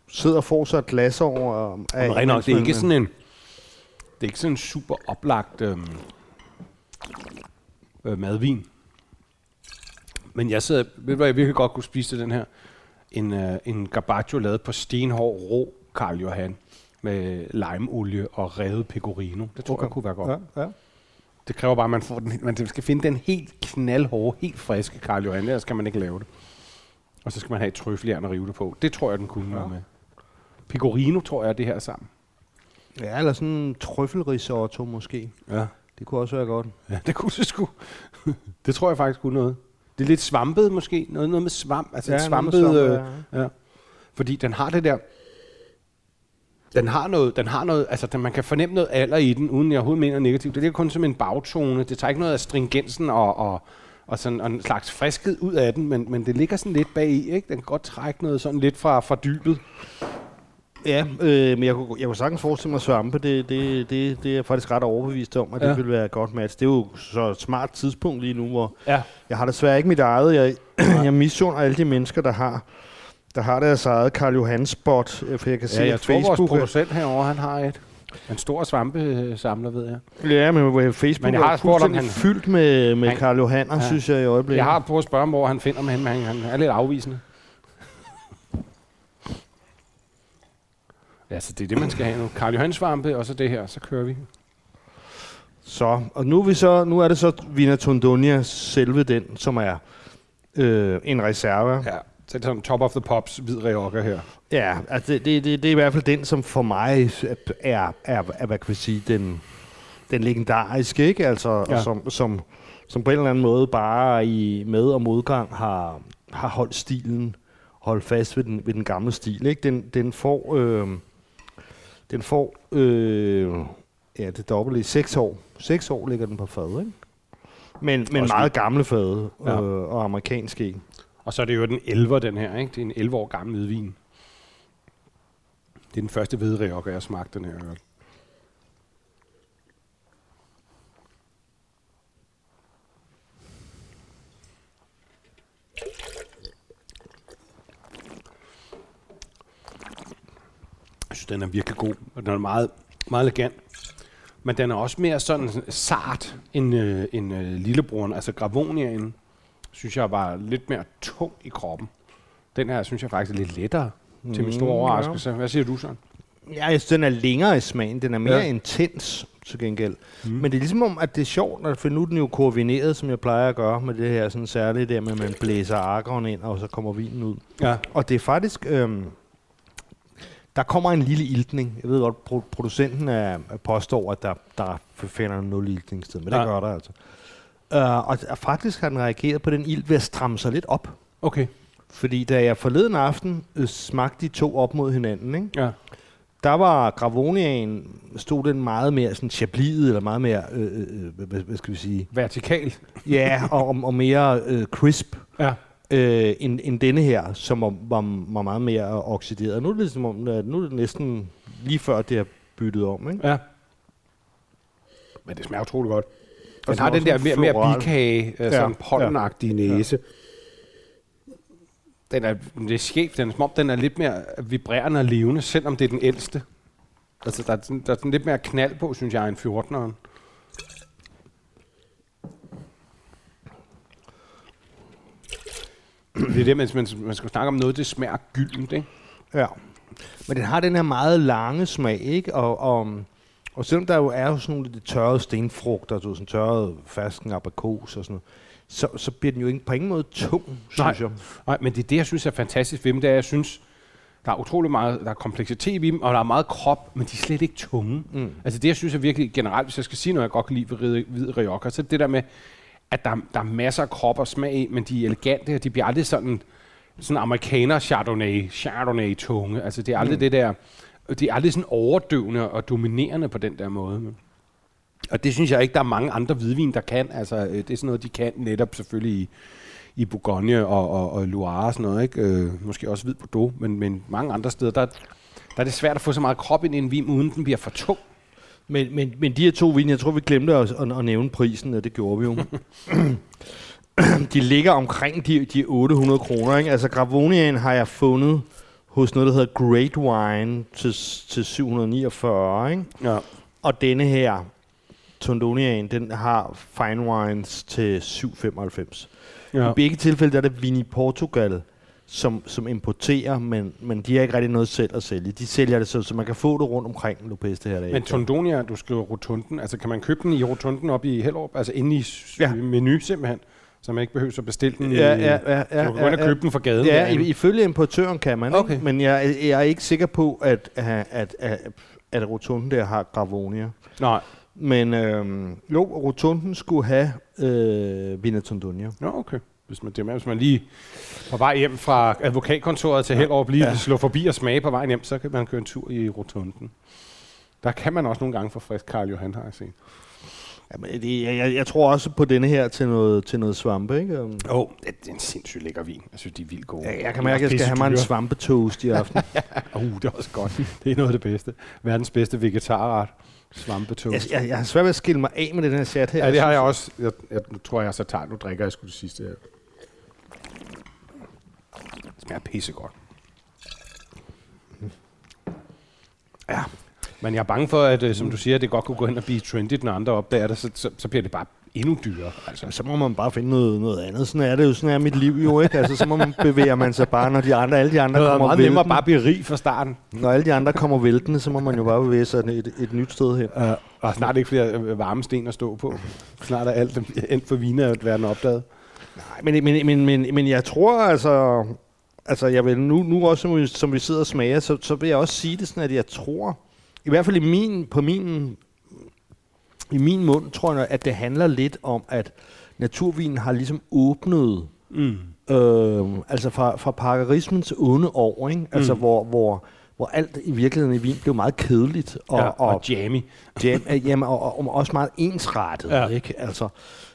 sidder og får sig et glas over. Og, Men rent nok, det er ikke sådan en, det er ikke sådan en super oplagt øhm, øh, madvin. Men jeg sidder, ved du hvad, jeg virkelig godt kunne spise til den her? En, øh, en garbaccio lavet på stenhård rå Karl Johan med limeolie og revet pecorino. Det tror. Okay. jeg kunne være godt. Ja, ja. Det kræver bare, at man, får den, man skal finde den helt knaldhårde, helt friske Karl Johan. Ellers kan man ikke lave det. Og så skal man have et trøffeljern at rive det på. Det tror jeg, den kunne være med. Pecorino tror jeg, er det her sammen. ja, eller sådan en trøffelrisotto måske. Ja. Det kunne også være godt. Ja, det kunne det sgu. det tror jeg faktisk kunne noget. Det er lidt svampet måske. Noget, noget med svamp. Altså ja, svampet... svamp, øh, ja. Fordi den har det der... Den har noget, den har noget, altså den, man kan fornemme noget alder i den, uden jeg overhovedet mener negativt. Det er kun som en bagtone. Det tager ikke noget af stringensen og, og, og, sådan, og en slags friskhed ud af den, men, men det ligger sådan lidt bag i, ikke? Den kan godt trække noget sådan lidt fra, fra dybet. Ja, øh, men jeg kunne, jeg kunne sagtens forestille mig svampe. Det, det, det, det er jeg faktisk ret overbevist om, at Ja. det vil være et godt match. Det er jo så et smart tidspunkt lige nu, hvor Ja. jeg har desværre ikke mit eget. Jeg, jeg misunder alle de mennesker, der har der har deres eget Karl Johan spot, øh, for jeg kan se, ja, jeg at tror, vores Facebook, er, producent herovre, han har et. En stor svampesamler, ved jeg. ja, men hvor Facebook Men jeg har er spurgt, om han- fyldt med, med Han- Karl Johanner, Ja. synes jeg i øjeblikket. Jeg har prøvet at spørge ham, hvor han finder mig hen, men han, han er lidt afvisende. Ja, så det er det, man skal have nu. Karl Johan svampe, og så det her, så kører vi. Så, og nu er, vi så, nu er det så Vina Tondonia, selve den, som er øh, en reserve. Ja, så det er sådan top of the pops, hvid Rioja her. Ja, altså det, det, det, det er i hvert fald den, som for mig er, er, er hvad kan vi sige, den, den legendariske, ikke? Altså, Ja. som, som, som på en eller anden måde bare i med- og modgang har, har holdt stilen, holdt fast ved den, ved den gamle stil, ikke? Den, den får, øh, den får, øh, ja, det dobbelt i seks år. Seks år ligger den på fad, ikke? Men, men Også meget gamle fade øh, Ja. og amerikansk ikke. Og så er det jo den 11, den her. Ikke? Det er en 11 år gammel hvidvin. Det er den første hvidreokke, jeg har smagt den her øl. Jeg synes, den er virkelig god, og den er meget, meget elegant. Men den er også mere sådan sart end, øh, end øh, lillebroren, altså Gravoniaen synes jeg var lidt mere tung i kroppen. Den her synes jeg faktisk er lidt lettere, mm, til min store overraskelse. Hvad siger du, Søren? Ja, jeg synes, den er længere i smagen. Den er mere Ja. ja. intens til gengæld. Mm. Men det er ligesom om, at det er sjovt, at for nu den jo koordineret, som jeg plejer at gøre med det her sådan særligt der med, at man blæser arkeren ind, og så kommer vinen ud. Ja. Og det er faktisk... Øhm, der kommer en lille iltning. Jeg ved godt, pro- producenten er, påstår, at der, der finder nul iltningssted, men det Ja. gør der altså. Uh, og og faktisk har den reageret på den ilt ved at stramme sig lidt op. Okay. Fordi da jeg forleden aften øh, smagte de to op mod hinanden, ikke? Ja. der var Gravoniaen, stod den meget mere sådan chablidet, eller meget mere, øh, øh, øh, hvad, hvad skal vi sige, Vertikal. ja, og, og- og mere øh, crisp, Ja. øh, end, end denne her, som var, var, var meget mere oxideret. Nu er det ligesom nu er det næsten lige før det er byttet om, ikke? Ja. Men det smager utrolig godt. Den har den der mere, mere bikage, øh, Ja, sådan pollenagtige næse. Den er, det er skævt. Den er som om, den er lidt mere vibrerende og levende, selvom det er den ældste. Altså, der er, sådan, der er sådan lidt mere knald på, synes jeg, end 14'eren. Det er det, man, man, man skal snakke om noget, det smager gyldent, ikke? Ja. Men den har den her meget lange smag, ikke? Og, og, og selvom der jo er jo sådan nogle lidt tørrede stenfrugter, ved, sådan tørrede fersken aprikos og sådan noget, så, så bliver den jo ikke på ingen måde tung, synes Nej. jeg. Nej, men det er det, jeg synes er fantastisk ved dem, det er, jeg synes, der er utrolig meget, der er kompleksitet i dem, og der er meget krop, men de er slet ikke tunge. Mm. Altså det, jeg synes er virkelig generelt, hvis jeg skal sige noget, jeg godt kan lide ved hvid- Rioja, så det det der med, at der, der er masser af krop og smag i, men de er elegante, og de bliver aldrig sådan, sådan amerikaner chardonnay, chardonnay tunge. Altså det er aldrig mm. det der, de er aldrig sådan overdøvende og dominerende på den der måde. Men. Og det synes jeg ikke, der er mange andre hvidvin, der kan. Altså, øh, det er sådan noget, de kan netop selvfølgelig i, i Bourgogne og, og, og Loire og sådan noget. Ikke? Øh, måske også hvid Bordeaux, men, men mange andre steder, der, der er det svært at få så meget krop ind i en vin, uden den bliver for tung. Men, men, men de her to vine, jeg tror, vi glemte at, at, at nævne prisen, og det gjorde vi jo. de ligger omkring de, de 800 kroner. Ikke? Altså Gravoniaen har jeg fundet hos noget, der hedder Great Wine til, til 749. Ikke? Ja. Og denne her, Tondoniaen, den har Fine Wines til 795. Ja. I begge tilfælde der er det Vini Portugal, som, som importerer, men, men de har ikke rigtig noget selv at sælge. De sælger det så, så man kan få det rundt omkring Lopez det her dag. Men Tondonia, du skriver rotunden, altså kan man købe den i rotunden op i Hellerup, altså inde i Ja. menu simpelthen, så man ikke behøver at bestille den? Ja, ja, ja, ja, så du kan og ja, købe den fra gaden? Ja, derinde. ifølge importøren kan man, Okay. ikke? men jeg, jeg er ikke sikker på, at, at, at, at, at rotunden der har Gravonia. Nej, Men øhm, jo, rotunden skulle have øh, Vinatondonia. Nå, okay. Hvis man, det er hvis man lige på vej hjem fra advokatkontoret til Hellerup lige ja. slå forbi og smage på vejen hjem, så kan man køre en tur i rotunden. Der kan man også nogle gange få frisk Karl Johan, har jeg set. Jamen, det, jeg, jeg, jeg tror også på denne her til noget, til noget svampe, ikke? Um, Åh, oh, det er en sindssygt lækker vin. Jeg synes, de er vildt gode. jeg, jeg kan mærke, at jeg skal have mig en svampetoast i aften. Uh, det er også godt. Det er noget af det bedste. Verdens bedste vegetarret. Svampetoast. jeg, jeg, jeg har svært ved at skille mig af med den her chat her. Ja, det har jeg også. Jeg, jeg nu tror, jeg så tager. Nu drikker jeg sgu det sidste her. Det smager pissegodt. Ja. Men jeg er bange for, at øh, som du siger, det godt kunne gå hen og blive trendy, når andre opdager det, så, så, så bliver det bare endnu dyrere. Altså. Så må man bare finde noget, noget andet. Sådan er det jo. Sådan er mit liv jo, ikke? Altså, så må man bevæge man sig bare, når de andre, alle de andre Det er kommer meget nemmere væltende. bare at blive rig fra starten. Når alle de andre kommer væltende, så må man jo bare bevæge sig et, et, nyt sted hen. Uh, og snart ikke flere øh, varme sten at stå på. Snart er alt endt for viner at være opdaget. Nej, men, men, men, men, men jeg tror altså... Altså, jeg vil nu, nu også, som vi, som vi sidder og smager, så, så vil jeg også sige det sådan, at jeg tror, i hvert fald i min, på min, i min mund, tror jeg, at det handler lidt om, at naturvinen har ligesom åbnet, Mm. øh, altså fra, fra parkerismens onde år, ikke? Altså, Mm. hvor, hvor, hvor alt i virkeligheden i vin blev meget kedeligt, og, ja, og, og jammy. jam, øh, jamen, og, og, og også meget ensrettet, ja. Ikke? Altså,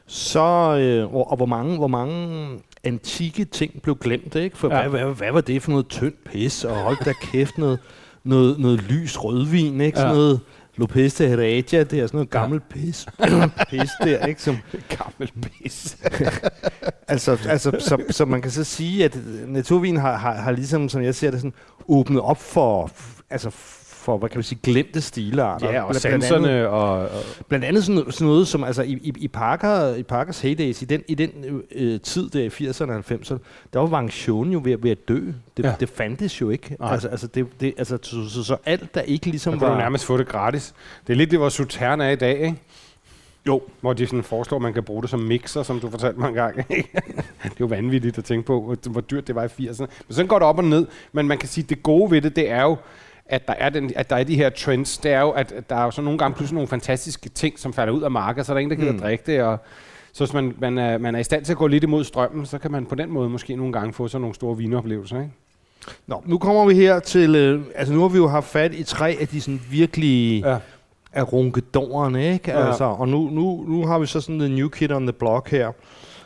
så, øh, og, og hvor mange, hvor mange antikke ting blev glemt, ikke? For ja. hvad, hvad, hvad var det for noget tyndt pis, og hold da kæft, noget, noget, noget lys rødvin, ikke? Sådan Ja. noget Lopez de Heredia, det er sådan noget gammelt pis, pis der, ikke? Som, Gammel pis. altså, altså så, så man kan så sige, at naturvin har, har, har ligesom, som jeg ser det, sådan, åbnet op for, altså for, hvad kan man sige, glemte stilarter. Ja, og Bla- blandt andet- sanserne og, og Blandt andet sådan, sådan noget som, altså i, i, i, Parker, i Parkers heydays, i den, i den øh, tid der i 80'erne og 90'erne, der var Wang Chun jo ved, ved at dø. Det, Ja. det fandtes jo ikke. Nej. Altså, altså, det, det, altså så, så, så alt, der ikke ligesom så kunne du var... nærmest få det gratis. Det er lidt det, hvor Sutern er i dag, ikke? Jo. Hvor de sådan foreslår, at man kan bruge det som mixer, som du fortalte mig engang. det er jo vanvittigt at tænke på, hvor, hvor dyrt det var i 80'erne. Men sådan går det op og ned. Men man kan sige, at det gode ved det, det er jo, at der er, den, at der er de her trends. Det er jo, at, der er jo så nogle gange pludselig nogle fantastiske ting, som falder ud af markedet, så er der ingen, der gider mm. Drikke det. Og så hvis man, man, er, man er i stand til at gå lidt imod strømmen, så kan man på den måde måske nogle gange få sådan nogle store vinoplevelser. Ikke? Nå, nu kommer vi her til... Øh, altså nu har vi jo haft fat i tre af de sådan virkelig... Ja. af runkedårene, ikke? Ja. Altså, og nu, nu, nu har vi så sådan the new kid on the block her,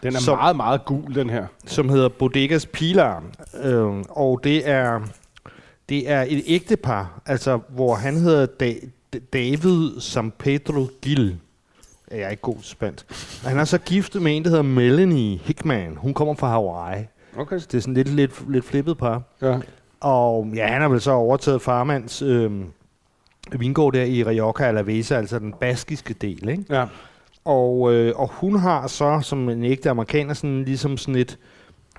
Den er Så- meget, meget gul, den her. som hedder Bodegas Pilar. Øh, og det er, det er et ægtepar, altså hvor han hedder da- David San Pedro Gil. Jeg er ikke god spansk. Og Han er så gift med en, der hedder Melanie Hickman. Hun kommer fra Hawaii. Okay. Det er sådan lidt, lidt, lidt flippet par. Ja. Og ja, han har vel så overtaget farmands øh, vingård der i Rioja Alavesa, altså den baskiske del, ikke? ja. Og, øh, og hun har så, som en ægte amerikaner, sådan, ligesom sådan et,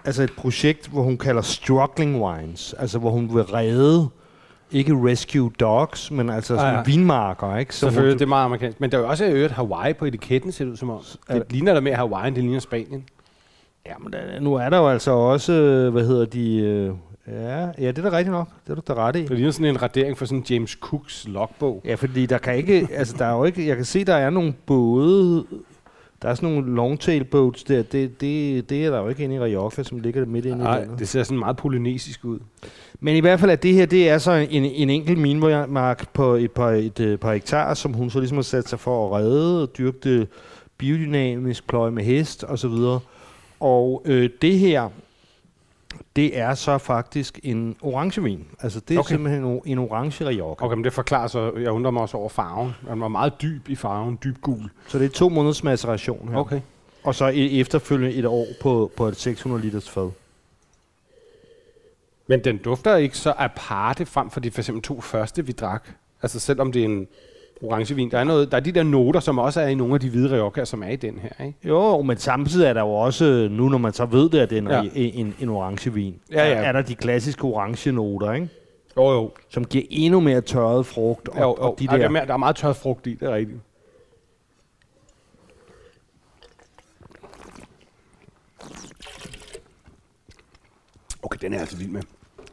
altså et projekt, hvor hun kalder struggling wines. Altså hvor hun vil redde, ikke rescue dogs, men altså sådan Ah, ja, vinmarker, ikke? Så Selvfølgelig, hun, det er meget amerikansk. Men der er jo også øvrigt Hawaii på etiketten, ser det ud som om. Det ligner der mere Hawaii, end det ligner Spanien. Ja, men der, nu er der jo altså også, øh, hvad hedder de... Øh, ja, ja, det er da rigtigt nok. Det er du da ret i. Det ligner sådan en radering for sådan James Cooks logbog. Ja, fordi der kan ikke, altså der er jo ikke, jeg kan se, der er nogle både, der er sådan nogle longtail boats der, det, det, det er der jo ikke inde i Rioja, som ligger midt inde i Nej, landet. det ser sådan meget polynesisk ud. Men i hvert fald, at det her, det er så en, en enkelt minemark på et par, et, øh, par hektar, som hun så ligesom har sat sig for at redde og dyrke det biodynamisk, pløje med hest og så videre. Og øh, det her, det er så faktisk en orangevin. Altså det er Okay. simpelthen en, orange Rioja. Okay, men det forklarer så, jeg undrer mig også over farven. Den var meget dyb i farven, dyb gul. Så det er to måneders maceration her. Okay. Og så efterfølgende et år på, på et 600 liters fad. Men den dufter ikke så aparte frem for de for eksempel to første, vi drak. Altså selvom det er en orangevin. Der er, noget, der er de der noter, som også er i nogle af de hvide Riojaer, som er i den her. Ikke? Jo, men samtidig er der jo også, nu når man så ved det, at det er en, Ja. ja. en, en orangevin, Ja, ja. Er, er der de klassiske orange noter, ikke? Jo, jo. som giver endnu mere tørret frugt. Og, jo, jo. og de Der, der, er, mere- der er meget tørt frugt i, det er rigtigt. Okay, den er jeg altså vild med.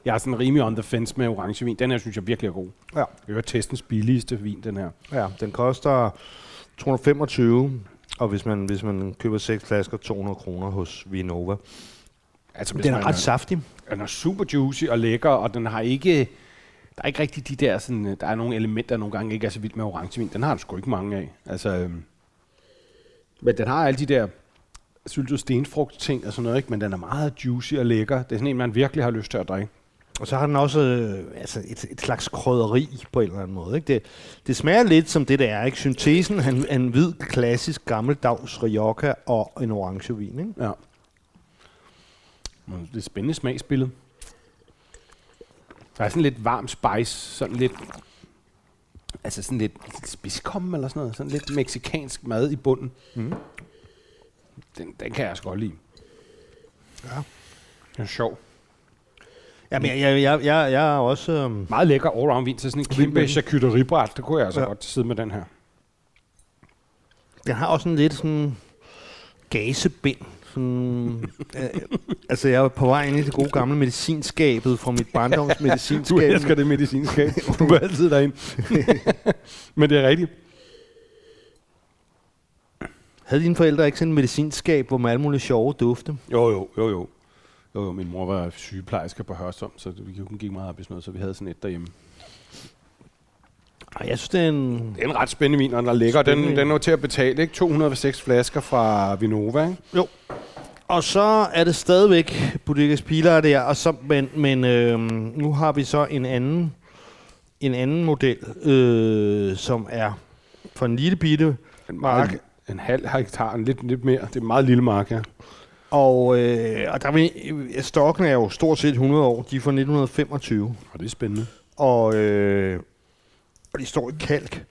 Jeg er sådan rimelig on the fence med orangevin. Den her synes jeg virkelig er god. ja, Det er testens billigste vin, den her. ja, den koster 225, og hvis man, hvis man køber seks flasker, 200 kroner hos Vinova. Altså, Den er ret saftig. Den er super juicy og lækker, og den har ikke... Der er ikke rigtig de der sådan... Der er nogle elementer, der nogle gange ikke er så vildt med orangevin. Den har den sgu ikke mange af. Altså... Øhm, men den har alle de der syltet stenfrugt ting og sådan noget, ikke? Men den er meget juicy og lækker. Det er sådan en, man virkelig har lyst til at drikke. Og så har den også øh, altså et, et slags krydderi på en eller anden måde. Ikke? Det, det smager lidt som det, der er. Ikke? Syntesen er en, en hvid, klassisk, gammeldags Rioja og en orangevin. Ikke? Ja. Men Det er spændende smagsbillede. Der er sådan lidt varm spice, sådan lidt... Altså sådan lidt, lidt spidskommen eller sådan noget. Sådan lidt meksikansk mad i bunden. Mm. Den, den kan jeg også godt lide. Ja. Den er sjov. Jamen, jeg, jeg, jeg, jeg, jeg er også... øhm, Meget lækker allround vin til sådan en kæmpe charcuteriebræt. Det kunne jeg altså ja. Ja. godt sidde med den her. Den har også en lidt sådan gasebind. Sådan, øh, altså, jeg er på vej ind i det gode gamle medicinskabet fra mit barndoms medicinskab. Du elsker det medicinskab. du går altid derind. Men det er rigtigt. Havde dine forældre ikke sådan et medicinskab, hvor med alle mulige sjove dufte? Jo, jo, jo, jo. Jo, jo, min mor var sygeplejerske på Hørsholm, så det, hun gik meget op i sådan noget, så vi havde sådan et derhjemme. Og jeg synes, det er en... Det er en ret spændende vin, og den er lækker. Den, den er jo til at betale, ikke? 206 flasker fra Vinova, ikke? Og så er det stadigvæk Bodegas Pilar der, og så, men, men øh, nu har vi så en anden, en anden model, øh, som er for en lille bitte En, Mark. meget, en halv hektar, en lidt, lidt mere. Det er en meget lille mark, ja. Og, øh, og der vil, stokken er jo stort set 100 år. De er fra 1925. Og det er spændende. Og, øh, Og de står i kalk.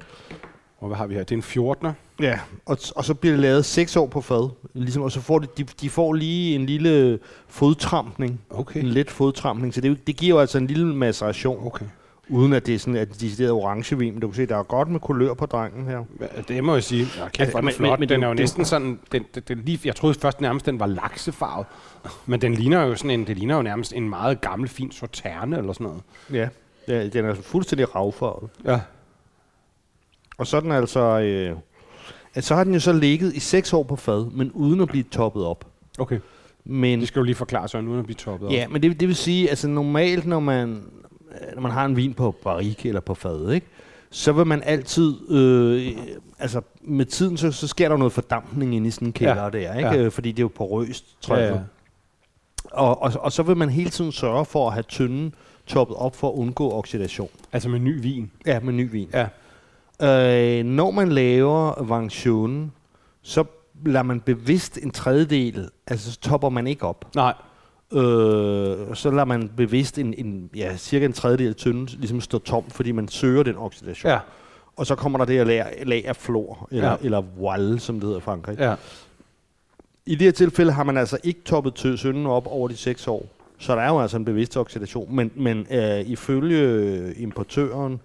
Og hvad har vi her? Det er en 14'er. Ja, og, og så bliver det lavet seks år på fad. Ligesom, og så får de, de, de får lige en lille fodtrampning. Okay. En let fodtrampning. Så det, det giver jo altså en lille maceration, Okay. Uden at det er sådan, at de decideret orange vin. Men du kan se, der er godt med kulør på drengen her. Ja, Det må jeg sige. Ja, kæft, hvor er den men- flot. men- men den det- er jo det- næsten sådan... Den, den, den, lige, jeg troede først nærmest, den var laksefarvet. Men den ligner jo sådan en, det ligner jo nærmest en meget gammel, fin sorterne eller sådan noget. Ja, ja den er fuldstændig ravfarvet. Ja. Og så er den altså... Øh, at så har den jo så ligget i seks år på fad, men uden at blive toppet op. Okay. Men, Det skal du lige forklare, så uden at blive toppet op. ja, men det, det vil sige, altså normalt, når man, når man har en vin på barrik eller på fad, ikke? så vil man altid, øh, altså med tiden, så, så sker der noget fordampning inde i sådan en kælder Ja. der, ikke? Ja. Ja. fordi det er jo porøst, tror Ja, jeg. ja. Og, og, og så vil man hele tiden sørge for at have tynden toppet op for at undgå oxidation. Altså med ny vin. Ja, med ny vin. Ja. Øh, når man laver Vangtionen, så lader man bevidst en tredjedel, altså så topper man ikke op. Nej. Øh, så lader man bevidst en, en ja, cirka en tredjedel af tynden ligesom stå tom, fordi man søger den oxidation. Ja. Og så kommer der det her lag, lag af flor, eller, Ja. eller voile, som det hedder i Frankrig. Ja. I det her tilfælde har man altså ikke toppet synden op over de seks år. Så der er jo altså en bevidst oxidation. Men, men øh, ifølge importøren,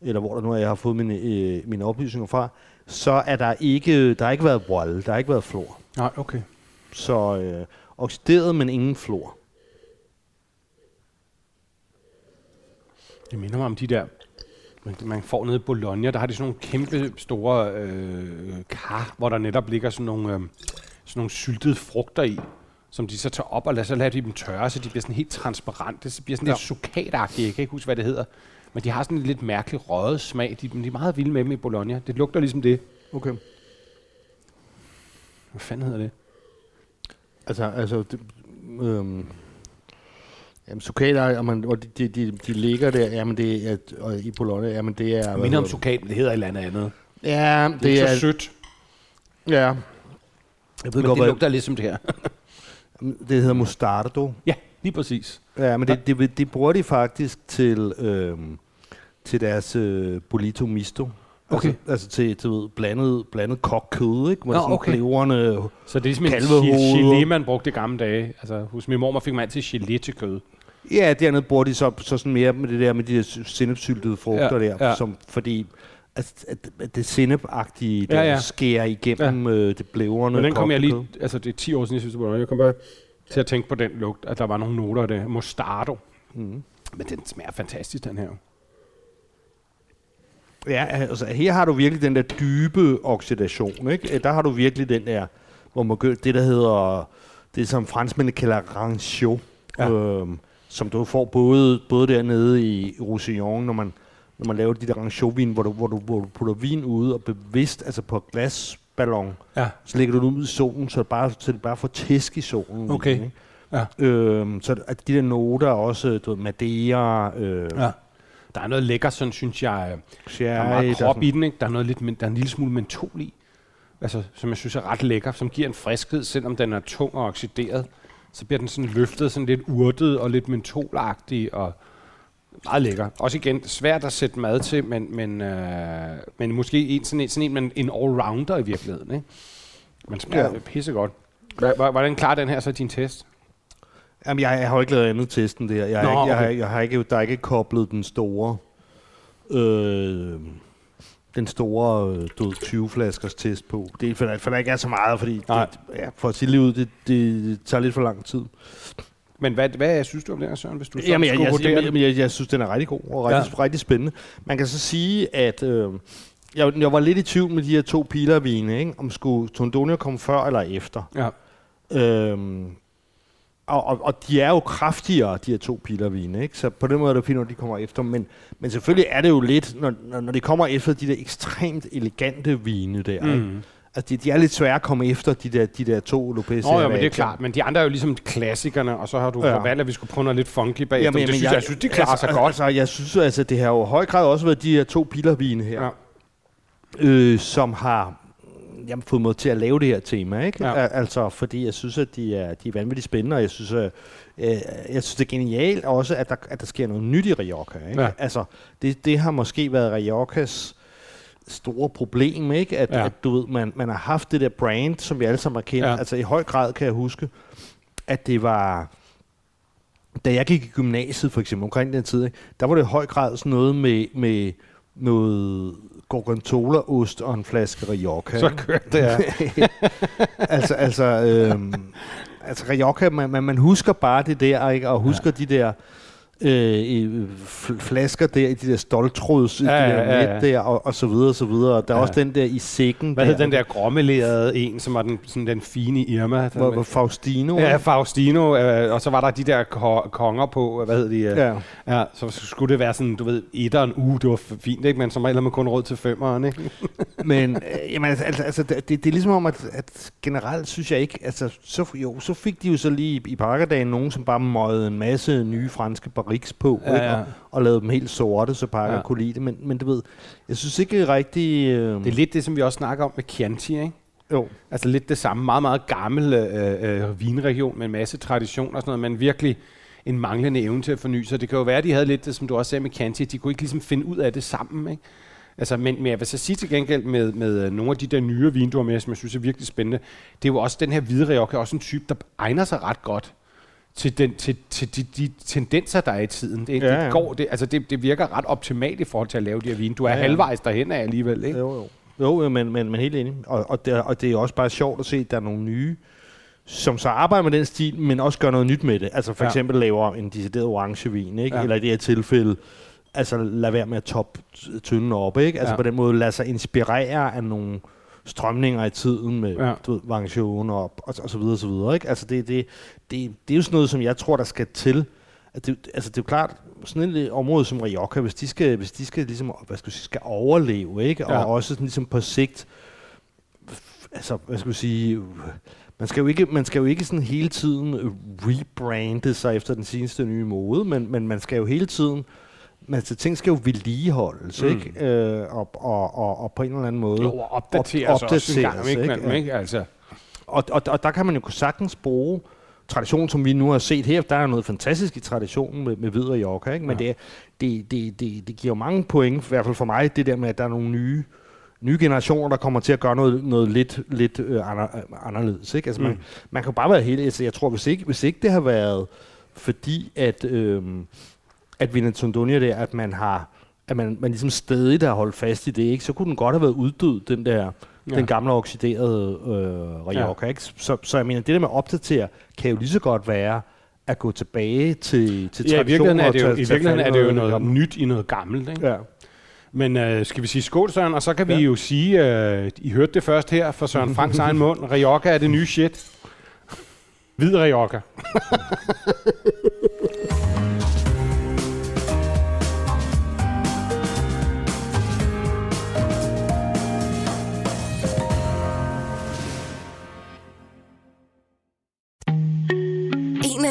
eller hvor der nu er, jeg har fået mine, øh, mine oplysninger fra, så er der ikke, der har ikke været vold, der har ikke været flor. Nej, okay. Så øh, oxideret, men ingen flor. Det minder mig om de der, man, man får nede i Bologna, der har de sådan nogle kæmpe store øh, kar, hvor der netop ligger sådan nogle, øh, sådan nogle syltede frugter i, som de så tager op og lader, så lader de dem tørre, så de bliver sådan helt transparente. Så bliver sådan lidt sukatagtige, jeg kan ikke huske, hvad det hedder. Men de har sådan en lidt mærkelig røget smag. De, de er meget vilde med dem i Bologna. Det lugter ligesom det. Okay. Hvad fanden hedder det? Altså, altså det, øhm, jamen, sukater, jamen, og de, de, de, de ligger der, jamen det er, og i Bologna, jamen det er... Jeg minder om sukat, men det hedder et eller andet andet. det? Ja, Det, det er er... så sødt, Ja. Jeg ved men godt, det lugter lidt som det her. det hedder mustardo. ja, lige præcis. Ja, men det, det, det bruger de faktisk til, øhm, til deres øh, bolito misto. Okay. Altså, altså til, til ved, blandet, blandet kogt kød, ikke? Med Nå, sådan okay. kleverne. Så det er ligesom en gelé, man brugte i gamle dage. Altså, hos min mormor fik man altid gelé til kød. Ja, dernede bruger de så, så sådan mere med det der med de der sennepsyltede frugter Ja, der, ja. som, fordi at, at, det sennepagtige, der Ja, ja, skærer igennem ja. øh, det blæverne. Men den kom jeg lige, altså det er 10 år siden, jeg synes, det var Jeg kom bare til at tænke på den lugt, at der var nogle noter af det. Mostardo. Mm. Men den smager fantastisk, den her. Ja, altså her har du virkelig den der dybe oxidation, ikke? Der har du virkelig den der, hvor man gør det, der hedder, det som franskmændene kalder rancio, Ja. øhm, som du får både, både dernede i Roussillon, når man, når man laver de der rancio-vin, hvor du, hvor, du, hvor du putter vin ude og bevidst, altså på glasballon, Ja. så lægger du det ud i solen, så det bare, så det bare får tæsk i solen. Okay. Ikke? Ja. Øhm, så at de der noter også, du ved, Madeira, øh, ja. Der er noget lækker, sådan synes jeg. Der er meget krop i den, ikke? Der er, noget lidt, der er en lille smule mentol i. Altså, som jeg synes er ret lækker, som giver en friskhed, selvom den er tung og oxideret. Så bliver den sådan løftet, sådan lidt urtet og lidt mentolagtig og meget lækker. Også igen, svært at sætte mad til, men, men, øh, men måske en, sådan en, sådan en, men en all-rounder i virkeligheden. Ikke? Man smager ja. Pissegodt. Hvordan klarer den her så din test? Jamen, jeg, jeg har jo ikke lavet andet test end det her. Jeg, Nå, har ikke, jeg, har, okay. jeg har ikke, der er ikke koblet den store, øh, den store øh, du ved, 20 flaskers test på. Det er, for, der, for der ikke er så meget, fordi Nej. det, ja, for at sige det ud, det, det, det tager lidt for lang tid. Men hvad, hvad synes du om den her, Søren, hvis du Jamen, jeg, jeg, vurdere jeg, jeg, jeg, jeg synes, den er rigtig god og rigtig, ja. rigtig spændende. Man kan så sige, at øh, jeg, jeg var lidt i tvivl med de her to pilervine, ikke? om skulle Tondonia komme før eller efter. Ja. Øhm, og, og, og de er jo kraftigere, de her to pilervine, ikke? Så på den måde er det fint, når de kommer efter. Men, men selvfølgelig er det jo lidt, når, når, når de kommer efter de der ekstremt elegante vine der, mm. ikke? Altså, de, de er lidt svære at komme efter, de der, de der to Lopez. Nå, ja, men det er klart. Men de andre er jo ligesom klassikerne, og så har du ja. Ja. valgt, at vi skulle prøve noget lidt funky bagefter. Jamen, Jamen, det synes jeg, jeg synes, de klarer altså, sig godt. Altså, jeg synes, altså, det har jo i høj grad også været de her to pilervine her, Ja. ja. øh, som har jeg har fået mig til at lave det her tema, ikke? Ja. Altså, fordi jeg synes, at de er, de er vanvittigt spændende, og jeg synes, at, øh, jeg synes det er genialt også, at der, at der sker noget nyt i Rioja, ikke? Ja. Altså, det, det har måske været Riojas store problem, ikke? At, Ja. at du ved, man, man har haft det der brand, som vi alle sammen har kendt. Ja. Altså, i høj grad kan jeg huske, at det var da jeg gik i gymnasiet for eksempel, omkring den tid, ikke, der var det i høj grad sådan noget med, med noget gorgonzola-ost og en flaske Rioja. Så kørte det, ja. altså, altså, øhm, altså Rioja, man, man, man husker bare det der, ikke? og husker ja. de der øh, øh, fl- flasker der i de der stoltråds, ja, Ja, ja, ja, der net der, og, og så videre, og så videre. Og der er Ja. også den der i sækken Hvad der, den der gråmelerede en, som var den, sådan den fine Irma? Hvor, hvor Faustino. Ja? Faustino, øh, og så var der de der ko- konger på, hvad hed de? Øh, ja. ja. så skulle det være sådan, du ved, etteren, uh, det var fint, ikke? Men som regel har man kun råd til femeren, ikke? Men øh, jamen, altså, altså, altså det, det er ligesom om, at, at generelt synes jeg ikke, altså så, jo, så fik de jo så lige i, i parkerdagen nogen, som bare møjede en masse nye franske barriques på, Ja, ikke? Og, og lavede dem helt sorte, så pakker Ja. kunne lide det. Men, men du ved, jeg synes ikke rigtig... Øh, Det er lidt det, som vi også snakker om med Chianti, ikke? jo. Altså lidt det samme, meget, meget gammel øh, øh, vinregion med en masse tradition og sådan noget, men virkelig en manglende evne til at forny sig. Det kan jo være, at de havde lidt det, som du også sagde med Chianti, de kunne ikke ligesom finde ud af det sammen, ikke? Altså, men, men jeg vil så sige til gengæld med, med øh, nogle af de der nye vin, du har med, som jeg synes er virkelig spændende, det er jo også den her hvide Rioja, også en type, der egner sig ret godt til, den, til, til de, de tendenser, der er i tiden. Det, Ja, det, går, det, altså det, det virker ret optimalt i forhold til at lave de her vin. Du er Ja, ja, halvvejs derhen af alligevel, ikke? Jo, jo. Jo, men, men, men helt enig. Og, og, det, er- og det er også bare sjovt at se, at der er nogle nye, som så arbejder med den stil, men også gør noget nyt med det. Altså for Ja. eksempel laver en decideret orangevin, ikke? Ja. Eller i det her tilfælde, altså lad være med at toppe t- tynden op, ikke? Altså ja. på den måde lade sig inspirere af nogle strømninger i tiden med Ja. du ved, variation og, og, og så videre, og så videre, ikke? Altså det, det, det, det er jo sådan noget, som jeg tror, der skal til. At det, altså det er jo klart, sådan et område som Rioja, hvis de skal, hvis de skal, ligesom, hvad skal, sige, skal overleve, ikke? Ja. og også sådan, ligesom på sigt, altså, hvad skal sige, man skal jo ikke, man skal jo ikke sådan hele tiden øh, rebrande sig efter den seneste nye mode, men, men man skal jo hele tiden, man, altså, ting skal jo vedligeholdes, Mm. ikke? Øh, og, og, og, og, på en eller anden måde. Jo, og opdateres Op- også en gang, opdateres, ikke? ikke? ikke? Men, ikke? Altså, Og, og, og der kan man jo sagtens bruge tradition, som vi nu har set her. Der er noget fantastisk i traditionen med, med hvid og Yorka, ikke? Men Ja. det, det, det, det, det giver jo mange point, i hvert fald for mig, det der med, at der er nogle nye nye generationer, der kommer til at gøre noget, noget lidt, lidt øh, ander, øh, anderledes. Ikke? Altså, mm. man, man kan jo bare være helt... Altså, jeg tror, hvis ikke, hvis ikke det har været fordi, at, øh, at Vincenzonia der, at man har at man, man ligesom stadig har holdt fast i det, ikke? så kunne den godt have været uddød, den der Ja. ja. den gamle oxiderede øh, Rioja. Ikke? Så, så jeg mener, det der med at opdatere, kan jo lige så godt være at gå tilbage til, til ja, i virkeligheden er det jo, i virkeligheden er det jo noget gamle. nyt i noget gammelt. Ikke? Ja. Men øh, skal vi sige skål, Søren? Og så kan vi Ja. jo sige, øh, I hørte det først her fra Søren Franks egen mund. Rioja er det nye shit. Hvid Rioja.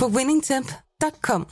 på winningtemp.com.